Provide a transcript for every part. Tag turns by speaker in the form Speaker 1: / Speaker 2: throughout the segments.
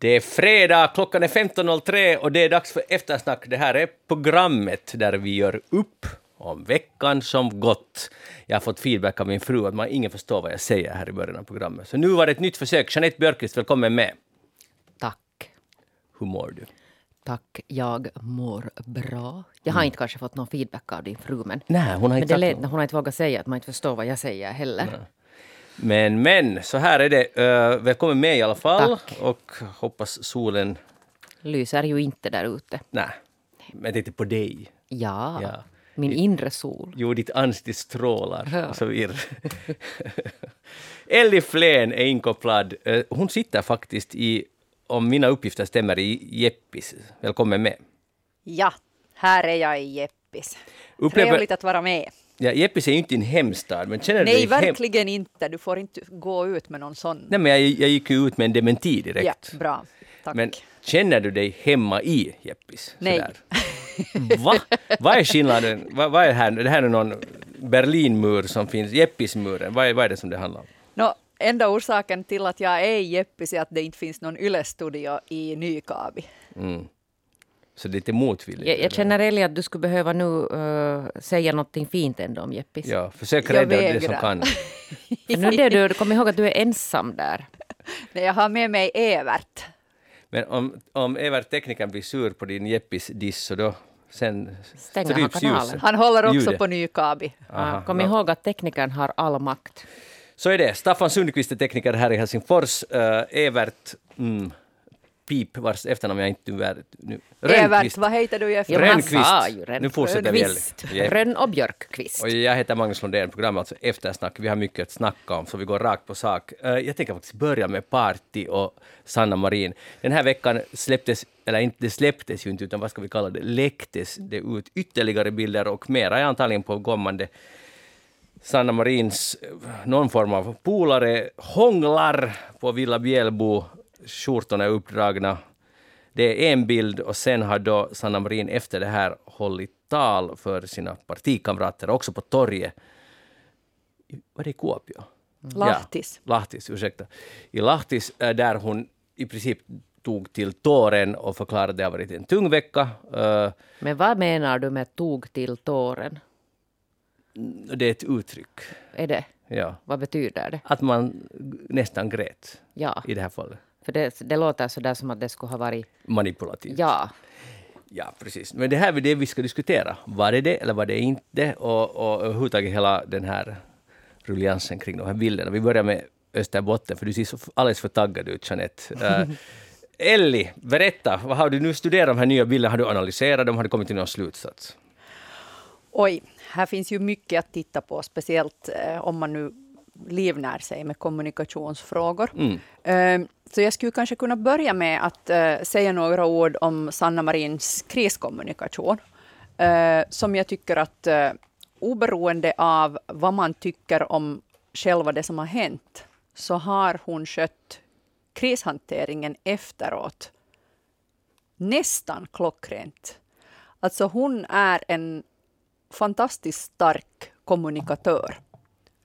Speaker 1: Det är fredag, klockan är 15.03 och det är dags för eftersnack. Det här är programmet där vi gör upp om veckan som gått. Jag har fått feedback av min fru att man ingen förstår vad jag säger här i början av programmet. Så nu var det ett nytt försök. Jeanette Björkqvist, välkommen med.
Speaker 2: Tack.
Speaker 1: Hur mår du?
Speaker 2: Tack, jag mår bra. Jag har inte kanske fått någon feedback av din fru, men,
Speaker 1: Nej, hon har
Speaker 2: men
Speaker 1: inte
Speaker 2: det
Speaker 1: sagt
Speaker 2: lät, hon har inte vågat säga att man inte förstår vad jag säger heller.
Speaker 1: Men, men, så här är det. Uh, välkommen med i alla fall.
Speaker 2: Tack.
Speaker 1: Och hoppas solen...
Speaker 2: Lyser ju inte där ute.
Speaker 1: Nej, men jag tänkte på dig.
Speaker 2: Ja,
Speaker 1: Ja.
Speaker 2: min inre sol.
Speaker 1: Jo, ditt ansikte strålar
Speaker 2: Ja.
Speaker 1: så vidare. Ellie Flen är inkopplad. Eh, Hon sitter faktiskt i, om mina uppgifter stämmer, i Jeppis. Välkommen med.
Speaker 3: Ja, här är jag i Jeppis.
Speaker 1: Upplever-
Speaker 3: Trevligt att vara med.
Speaker 1: Ja, Jeppis är ju inte din hemstad, men känner du
Speaker 3: Nej,
Speaker 1: dig hem...
Speaker 3: verkligen inte. Du får inte gå ut med någon sån.
Speaker 1: Nej, men jag, jag gick ju ut med en dementi
Speaker 3: ja,
Speaker 1: direkt.
Speaker 3: bra. Tack.
Speaker 1: Men känner du dig hemma i Jeppis?
Speaker 3: Nej.
Speaker 1: Va? Vad är skillnaden? Vad, vad är det här? Det här är någon Berlinmur som finns, Jeppismuren. Vad är, vad är det som det handlar om?
Speaker 3: Nå, enda orsaken till att jag är i Jeppis är att det inte finns någon Yle-studio i Nykabi.
Speaker 1: Mm. Så det är lite motvilligt?
Speaker 2: Jag, jag känner Ellie att du skulle behöva nu eh, säga någonting fint ändå om Jeppis.
Speaker 1: Ja, försök
Speaker 3: Jag
Speaker 1: rädda det som kan.
Speaker 2: Nu är du, kom ihåg att du är ensam där.
Speaker 3: Nej, jag har med mig Evert.
Speaker 1: Men om, om Evert teknikern blir sur på din Jeppis-diss så då sen
Speaker 2: Stänger han kanalen.
Speaker 1: ljuset.
Speaker 3: Han håller också
Speaker 1: Ljudet.
Speaker 3: på Nykabi.
Speaker 1: Aha,
Speaker 2: kom
Speaker 1: no.
Speaker 2: ihåg att teknikern har all makt.
Speaker 1: Så är det. Staffan Sundqvist är tekniker här i Helsingfors. Uh, Evert mm, Pip, vars efternamn jag inte är... Nu.
Speaker 3: Evert, vad heter du i efternamn?
Speaker 1: Rönnqvist. Nu fortsätter vi.
Speaker 2: Rönn och Björkqvist.
Speaker 1: Och jag heter Magnus Lundén, programmet alltså Eftersnack. Vi har mycket att snacka om, så vi går rakt på sak. Eh, jag tänker faktiskt börja med Party och Sanna Marin. Den här veckan släpptes, eller inte det släpptes ju inte, utan vad ska vi kalla det, läcktes det ut ytterligare bilder och mera är antagligen på kommande. Sanna Marins eh, någon form av polare hånglar på Villa Bjälbo. Skjortorna är uppdragna. Det är en bild och sen har då Sanna Marin efter det här hållit tal för sina partikamrater, också på torget. Var det i Kuopio?
Speaker 3: Lahtis.
Speaker 1: Ja, Lahtis, ursäkta. I Lahtis, där hon i princip tog till tåren och förklarade att det har varit en tung vecka. Eh,
Speaker 2: Men vad menar du med tog till tåren?
Speaker 1: Det är ett uttryck.
Speaker 2: Är det?
Speaker 1: Ja.
Speaker 2: Vad betyder det?
Speaker 1: Att man nästan grät
Speaker 2: Ja,
Speaker 1: i det här fallet.
Speaker 2: För det, det låter så där som att det skulle ha varit...
Speaker 1: Manipulativt.
Speaker 2: Ja,
Speaker 1: Ja, precis. Men det här är det vi ska diskutera. Var det det eller var det inte? Och, och överhuvudtaget hela den här rulliansen kring de här bilderna. Vi börjar med Österbotten, för du ser så alldeles för taggad ut, Jeanette. Uh, Elli, berätta, vad har du nu studerat de här nya bilderna? Har du analyserat dem? Har du kommit till någon slutsats?
Speaker 3: Oj, här finns ju mycket att titta på, speciellt eh, om man nu livnär sig med kommunikationsfrågor.
Speaker 1: Mm.
Speaker 3: Eh, så jag skulle kanske kunna börja med att eh, säga några ord om Sanna Marins kriskommunikation, eh, som jag tycker att eh, oberoende av vad man tycker om själva det som har hänt, så har hon skött krishanteringen efteråt nästan klockrent. Alltså hon är en fantastiskt stark kommunikatör.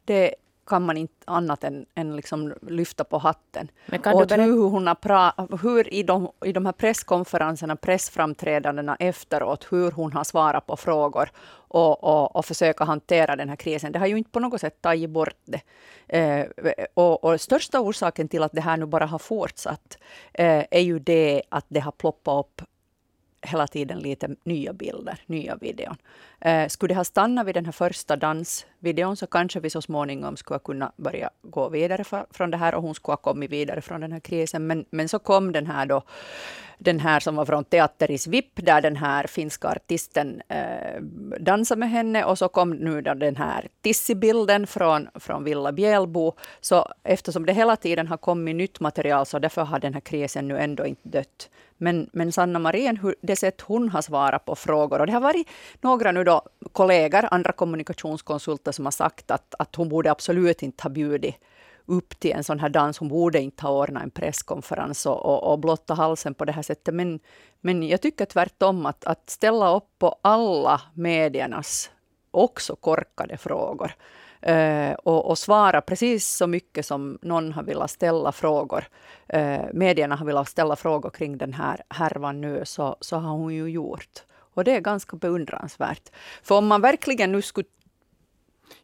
Speaker 3: Det kan man inte annat än, än liksom lyfta på hatten.
Speaker 2: Men kan
Speaker 3: och hur, hon har pra- hur i de, i de här presskonferenserna, pressframträdandena efteråt, hur hon har svarat på frågor och, och, och försöka hantera den här krisen. Det har ju inte på något sätt tagit bort det. Eh, och, och största orsaken till att det här nu bara har fortsatt eh, är ju det att det har ploppat upp hela tiden lite nya bilder, nya videon. Eh, skulle det ha stannat vid den här första dansvideon så kanske vi så småningom skulle kunna börja gå vidare för, från det här och hon skulle ha kommit vidare från den här krisen. Men, men så kom den här då, den här som var från Teater i Svip, där den här finska artisten eh, dansade med henne och så kom nu då den här Tissi-bilden från, från Villa Bjälbo. Så eftersom det hela tiden har kommit nytt material så därför har den här krisen nu ändå inte dött. Men, men Sanna Marin, hur, det sätt hon har svarat på frågor, och det har varit några nu då kollegor, andra kommunikationskonsulter som har sagt att, att hon borde absolut inte ha bjudit upp till en sån här dans. Hon borde inte ha ordnat en presskonferens och, och, och blotta halsen på det här sättet. Men, men jag tycker tvärtom att, att ställa upp på alla mediernas också korkade frågor eh, och, och svara precis så mycket som någon har velat ställa frågor. Eh, medierna har velat ställa frågor kring den här härvan nu, så, så har hon ju gjort. Och det är ganska beundransvärt. För om man verkligen nu skulle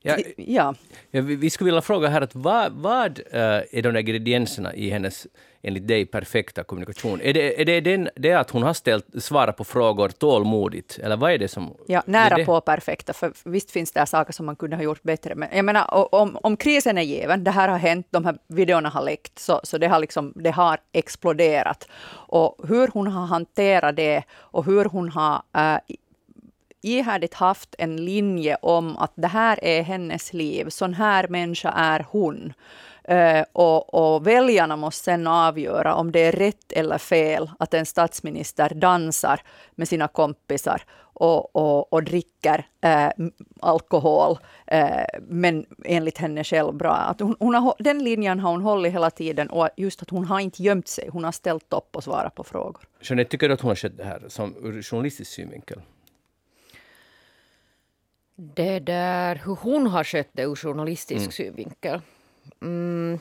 Speaker 1: Ja,
Speaker 3: Ja.
Speaker 1: ja, vi vi skulle vilja fråga här, att vad, vad eh, är de där ingredienserna i hennes, enligt dig, perfekta kommunikation? Är det, är det, den, det att hon har ställt, svarat på frågor tålmodigt, eller vad är det som...
Speaker 3: Ja,
Speaker 1: är
Speaker 3: nära
Speaker 1: det?
Speaker 3: på perfekta, för visst finns det saker som man kunde ha gjort bättre. Men jag menar, om, om krisen är given, det här har hänt, de här videorna har läckt, så, så det, har liksom, det har exploderat. Och hur hon har hanterat det och hur hon har äh, ihärdigt haft en linje om att det här är hennes liv, sån här människa är hon. Eh, och, och väljarna måste sen avgöra om det är rätt eller fel att en statsminister dansar med sina kompisar och, och, och dricker eh, alkohol, eh, men enligt henne själv bra. Att hon, hon har, den linjen har hon hållit hela tiden och just att hon har inte gömt sig, hon har ställt upp och svarat på frågor.
Speaker 1: Jeanette, tycker du att hon har skött det här som ur journalistisk synvinkel?
Speaker 2: Det där, hur hon har skött det ur journalistisk synvinkel. Mm.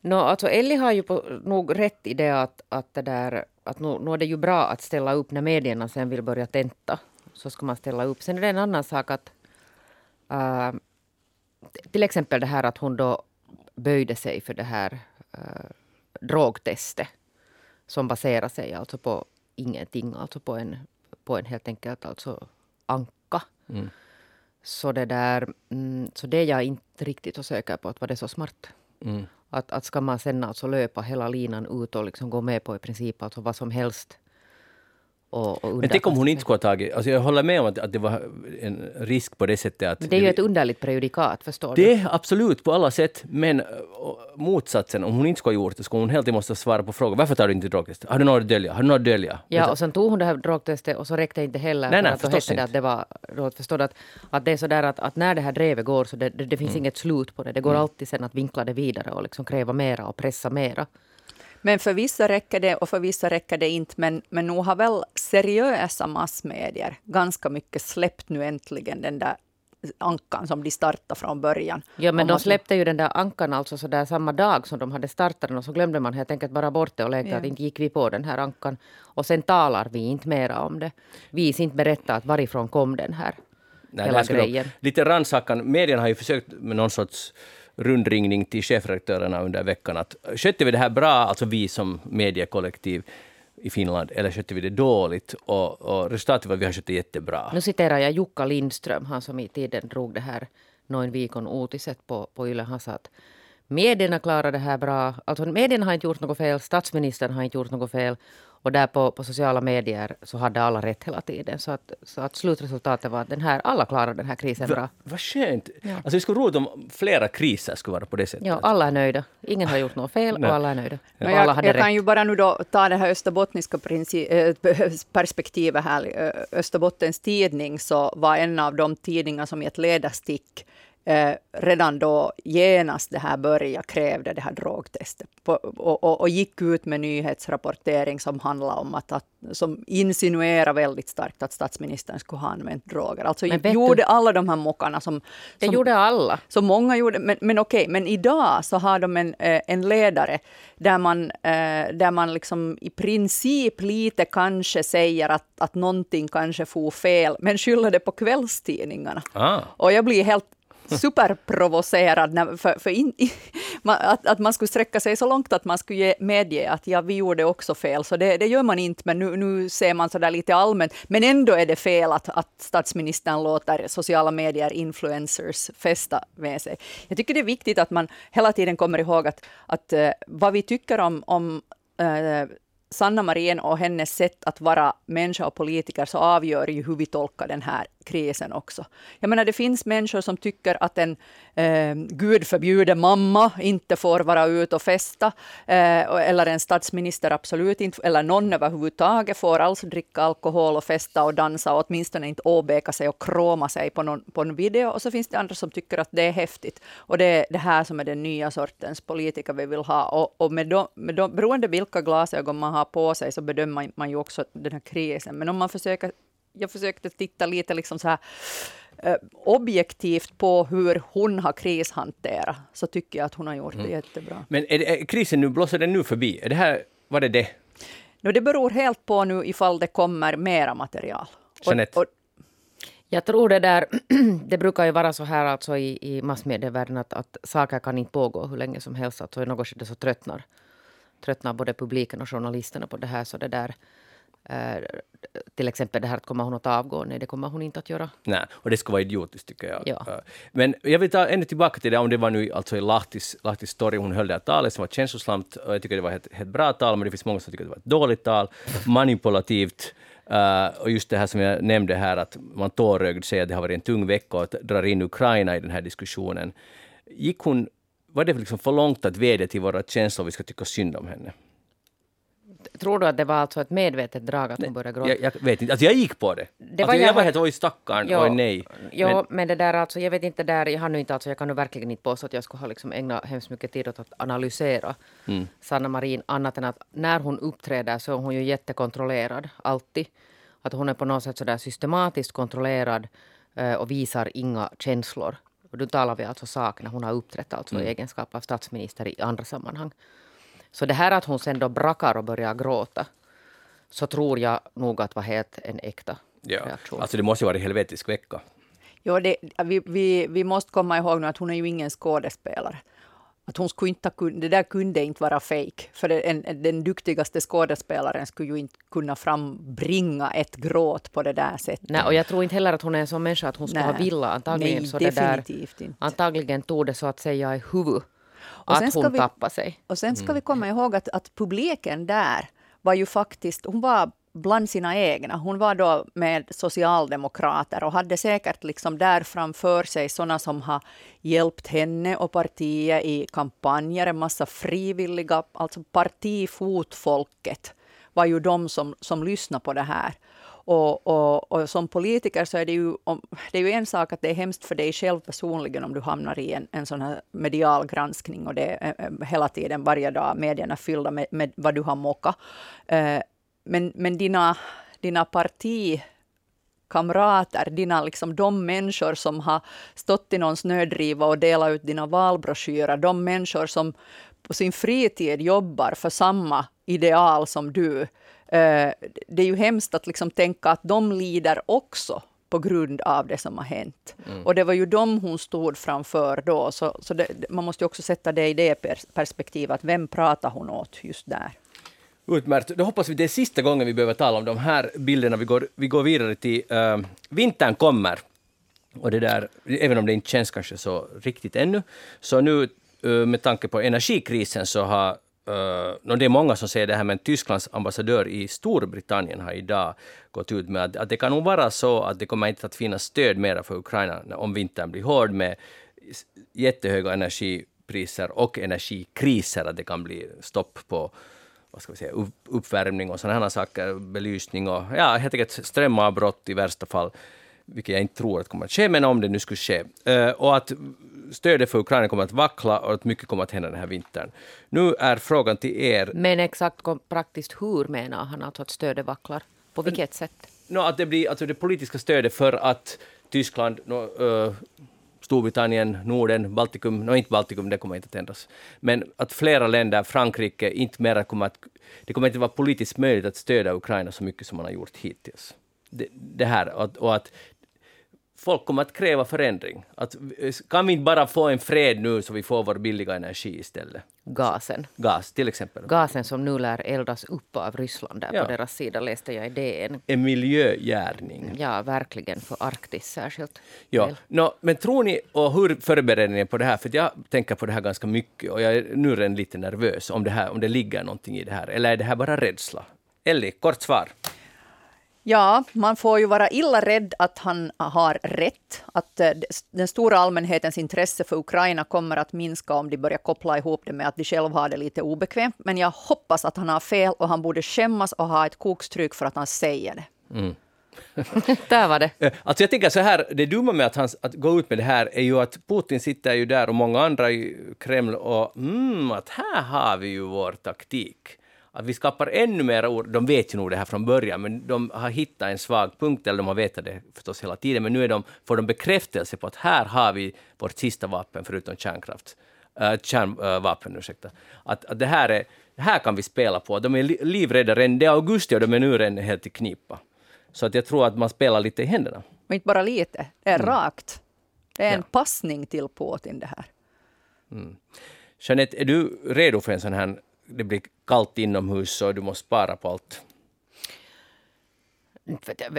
Speaker 2: No, alltså Ellie har ju på, nog rätt i det att, att, det där, att nu, nu är det ju bra att ställa upp när medierna sen vill börja tenta. Så ska man ställa upp. Sen är det en annan sak att äh, till exempel det här att hon då böjde sig för det här äh, drogtestet som baserar sig alltså på ingenting, alltså på en, på en helt enkelt alltså anka.
Speaker 1: Mm.
Speaker 2: Så det där, mm, så det är jag inte riktigt så säker på att var det så smart.
Speaker 1: Mm.
Speaker 2: Att, att ska man sen alltså löpa hela linan ut och liksom gå med på i princip alltså vad som helst. Och, och
Speaker 1: Men tänk om hon inte skulle ha tagit... Alltså jag håller med om att, att det var en risk på det sättet att...
Speaker 2: sig. Det är ju ett underligt prejudikat, förstår du?
Speaker 1: Det är absolut på alla sätt, men äh, motsatsen, om hon inte skulle ha gjort det, skulle hon helt måste svara på frågor. Varför tar du inte drogtest? Har du något att dölja? Har du något att dölja?
Speaker 2: Ja, och sen tog hon det här drogtestet och så räckte det inte heller.
Speaker 1: Nej, nej,
Speaker 2: att
Speaker 1: förstås
Speaker 2: hette det
Speaker 1: inte.
Speaker 2: att det var, förstår du att, att det är så där att, att när det här drevet går så det, det, det finns
Speaker 1: Mm.
Speaker 2: inget slut på det. Det går alltid sen att vinkla det vidare och liksom kräva mera och pressa mera.
Speaker 3: Men för vissa räcker det och för vissa räcker det inte. Men, men nog har väl seriösa massmedier ganska mycket släppt nu äntligen den där ankan som de startade från början.
Speaker 2: Ja, men de släppte ju den där ankan alltså så där samma dag som de hade startat den och så glömde man helt enkelt bara bort det och lekte
Speaker 3: Ja.
Speaker 2: att inte gick vi på den här ankan. Och sen talar vi inte mera om det. Vi inte berätta att varifrån kom den här
Speaker 1: Nej,
Speaker 2: hela grejen.
Speaker 1: Lite rannsakan. Medierna har ju försökt med någon sorts rundringning till chefredaktörerna under veckan. Att, skötte vi det här bra, alltså vi som mediekollektiv i Finland, eller skötte vi det dåligt? Och, och resultatet var att vi har skött det jättebra.
Speaker 2: Nu citerar jag Jukka Lindström, han som i tiden drog det här Noin viikon uutiset på, på Yle. Han sa att medierna klarar det här bra. Alltså medierna har inte gjort något fel, statsministern har inte gjort något fel. Och där på, på sociala medier så hade alla rätt hela tiden. Så att, så att slutresultatet var att den här, alla klarar den här krisen bra.
Speaker 1: Va, vad skönt!
Speaker 2: Ja.
Speaker 1: Alltså det skulle vara roligt om flera kriser skulle vara på det sättet.
Speaker 2: Ja, alla är nöjda. Ingen har gjort något fel och alla är nöjda. Och alla
Speaker 3: jag,
Speaker 2: hade
Speaker 3: jag kan
Speaker 2: rätt.
Speaker 3: ju bara nu då ta det här österbottniska äh, perspektivet här. Österbottens tidning så var en av de tidningar som i ett ledarstick eh, redan då genast det här började krävde det här drogtestet på, och, och, och gick ut med nyhetsrapportering som handlade om att, att som insinuerar väldigt starkt att statsministern skulle ha använt droger. Alltså
Speaker 2: Men vet du-
Speaker 3: gjorde alla de här mockarna som,
Speaker 2: Det
Speaker 3: som
Speaker 2: gjorde alla.
Speaker 3: så många gjorde, men, men okej, men idag så har de en, eh, en ledare där man, eh, där man liksom i princip lite kanske säger att, att någonting kanske får fel, men skyller det på kvällstidningarna.
Speaker 1: Ah.
Speaker 3: Och jag blir helt superprovocerad när, för, för in, att, att man skulle sträcka sig så långt att man skulle ge, medge att ja, vi gjorde också fel. Så det, det gör man inte, men nu, nu ser man så där lite allmänt. Men ändå är det fel att, att statsministern låter sociala medier, influencers, fästa med sig. Jag tycker det är viktigt att man hela tiden kommer ihåg att, att eh, vad vi tycker om, om eh, Sanna Marin och hennes sätt att vara människa och politiker så avgör ju hur vi tolkar den här krisen också. Jag menar, det finns människor som tycker att en eh, gud förbjude mamma inte får vara ute och festa, eh, eller en statsminister absolut inte, eller någon överhuvudtaget får alls dricka alkohol och festa och dansa och åtminstone inte åbäka sig och kroma sig på någon, på en video. Och så finns det andra som tycker att det är häftigt. Och det är det här som är den nya sortens politiker vi vill ha. Och, och med de, med de, beroende vilka glasögon man har på sig så bedömer man ju också den här krisen. Men om man försöker jag försökte titta lite liksom så här eh, objektivt på hur hon har krishanterat, så tycker jag att hon har gjort det jättebra.
Speaker 1: Men är, det, är krisen nu, blåser den nu förbi? Är det här, var det det?
Speaker 3: No, det beror helt på nu ifall det kommer mera material.
Speaker 1: Jeanette?
Speaker 3: Och, och,
Speaker 2: Jag tror det där, det brukar ju vara så här alltså i, i massmedievärlden att, att saker kan inte pågå hur länge som helst. Alltså I något skede så tröttnar, tröttnar både publiken och journalisterna på det här. Så det där, eh, till exempel det här att kommer hon att avgå? Nej, det kommer hon inte att göra.
Speaker 1: Nej, och det skulle vara idiotiskt tycker jag.
Speaker 2: Ja.
Speaker 1: Uh, Men jag vill ta ännu tillbaka till det, om det var nu alltså i Lahtis, Lahtis story, hon höll det här talet som var känslosamt, och jag tycker det var ett, ett bra tal, men det finns många som tycker det var ett dåligt tal, manipulativt, uh, och just det här som jag nämnde här, att man tårögd säger att det har varit en tung vecka och att drar in Ukraina i den här diskussionen. Gick hon, var det liksom för långt att vädja till våra känslor, vi ska tycka synd om henne?
Speaker 2: Tror du att det var alltså ett medvetet drag att hon började gråta?
Speaker 1: Jag, jag vet inte, alltså jag gick på det.
Speaker 2: Det
Speaker 1: alltså
Speaker 2: var
Speaker 1: jag,
Speaker 2: jag
Speaker 1: var helt, oj stackarn,
Speaker 2: Jo,
Speaker 1: oj nej.
Speaker 2: Jo,
Speaker 1: Men-
Speaker 2: men, det där alltså, jag vet inte där, jag har nu inte alltså, jag kan nu verkligen inte påstå att jag skulle ha liksom ägnat hemskt mycket tid åt att analysera
Speaker 1: Mm.
Speaker 2: Sanna Marin, annat än att när hon uppträder så är hon ju jättekontrollerad, alltid. Att hon är på något sätt sådär systematiskt kontrollerad eh, och visar inga känslor. Och då talar vi alltså sak när hon har uppträtt alltså
Speaker 1: Mm.
Speaker 2: i egenskap av statsminister i andra sammanhang. Så det här att hon sen då brakar och börjar gråta, så tror jag nog att var helt en äkta
Speaker 1: Ja,
Speaker 2: reaktion.
Speaker 1: alltså det måste ju vara en helvetisk vecka.
Speaker 3: jo, det, vi, vi, vi måste komma ihåg nu att hon är ju ingen skådespelare. Att hon skulle inte, det där kunde inte vara fake. För det, en, den duktigaste skådespelaren skulle ju inte kunna frambringa ett gråt på det där sättet.
Speaker 2: Nej, och jag tror inte heller att hon är en sån människa att hon skulle ha
Speaker 3: Nej.
Speaker 2: villa. Antagligen,
Speaker 3: Nej,
Speaker 2: så det där,
Speaker 3: inte.
Speaker 2: antagligen tog det så att säga i huvud
Speaker 3: sen
Speaker 2: att
Speaker 3: ska
Speaker 2: hon
Speaker 3: vi-
Speaker 2: tappade sig.
Speaker 3: Och sen ska vi komma ihåg att, att publiken där var ju faktiskt, hon var bland sina egna. Hon var då med socialdemokrater och hade säkert liksom där framför sig sådana som har hjälpt henne och partiet i kampanjer, en massa frivilliga, alltså partifotfolket var ju de som, som lyssnade på det här. Och, och, och som politiker så är det ju, det är ju en sak att det är hemskt för dig själv personligen om du hamnar i en, en sån här medial granskning och det är hela tiden, varje dag, medierna fyllda med, med vad du har mockat. Eh, men, men dina, dina parti kamrater, dina liksom de människor som har stått i någon snödriva och delat ut dina valbroschyrer, de människor som på sin fritid jobbar för samma ideal som du. Eh, det är ju hemskt att liksom tänka att de lider också på grund av det som har hänt. Och det var ju dem hon stod framför då, så, så det, man måste ju också sätta det i det pers- perspektivet, att vem pratar hon åt just där?
Speaker 1: Utmärkt. Då hoppas vi det är sista gången vi behöver tala om de här bilderna. Vi går, vi går vidare till uh, vintern kommer. Och det där, även om det inte känns kanske så riktigt ännu. Så nu uh, med tanke på energikrisen så har uh, no, det är många som säger det här, men Tysklands ambassadör i Storbritannien har idag gått ut med att, att det kan nog vara så att det kommer inte att finnas stöd mera för Ukraina om vintern blir hård med jättehöga energipriser och energikriser, att det kan bli stopp på vad ska vi säga, upp, uppvärmning och sådana här saker, belysning och ja, helt enkelt strömavbrott i värsta fall, vilket jag inte tror att kommer att ske, men om det nu skulle ske. Eh, och att stödet för Ukraina kommer att vackla och att mycket kommer att hända den här vintern. Nu är frågan till er,
Speaker 2: Men exakt praktiskt hur menar han alltså att stödet vacklar? På vilket sätt?
Speaker 1: no, att det blir alltså det politiska stödet för att Tyskland, no, eh, Storbritannien, Norden, Baltikum, no, inte Baltikum, det kommer inte att ändras. Men att flera länder, Frankrike, inte mera kommer att... Det kommer inte vara politiskt möjligt att stödja Ukraina så mycket som man har gjort hittills. Det, det här, och, och att folk kommer att kräva förändring. Att, kan vi inte bara få en fred nu så vi får vår billiga energi istället?
Speaker 2: Gasen.
Speaker 1: Gas till exempel.
Speaker 2: Gasen som nu lär eldas upp av Ryssland där
Speaker 1: Ja.
Speaker 2: på deras sida läste jag i DN.
Speaker 1: En miljögärning.
Speaker 2: Ja, verkligen för Arktis särskilt.
Speaker 1: Ja. Nå, men tror ni, och hur förbereder ni er på det här? För jag tänker på det här ganska mycket och jag är nu redan lite nervös om det, här, om det ligger någonting i det här. Eller är det här bara rädsla? Elli, kort svar.
Speaker 3: Ja, man får ju vara illa rädd att han har rätt. Att eh, den stora allmänhetens intresse för Ukraina kommer att minska om de börjar koppla ihop det med att de själva har det lite obekvämt. Men jag hoppas att han har fel och han borde skämmas och ha ett kokstryk för att han säger det.
Speaker 2: Där var det.
Speaker 1: Eh, Alltså jag tänker så här, det dumma med att, han, att gå ut med det här är ju att Putin sitter ju där och många andra i Kreml och mm, att här har vi ju vår taktik. Att vi skapar ännu mer ord. De vet ju nog det här från början, men de har hittat en svag punkt, eller de har vetat det förstås hela tiden, men nu är de, får de bekräftelse på att här har vi vårt sista vapen förutom kärnkraft. Uh, kärnvapen, uh, ursäkta. Att, att det här, är, här kan vi spela på. De är livrädda redan, det är augusti och de är nu redan helt i knipa. Så att jag tror att man spelar lite i händerna.
Speaker 3: Och inte bara lite, det är mm. rakt. Det är en ja. passning till Putin det här.
Speaker 1: Mm. Jeanette, är du redo för en sån här, det blir kallt inomhus och du måste spara på allt?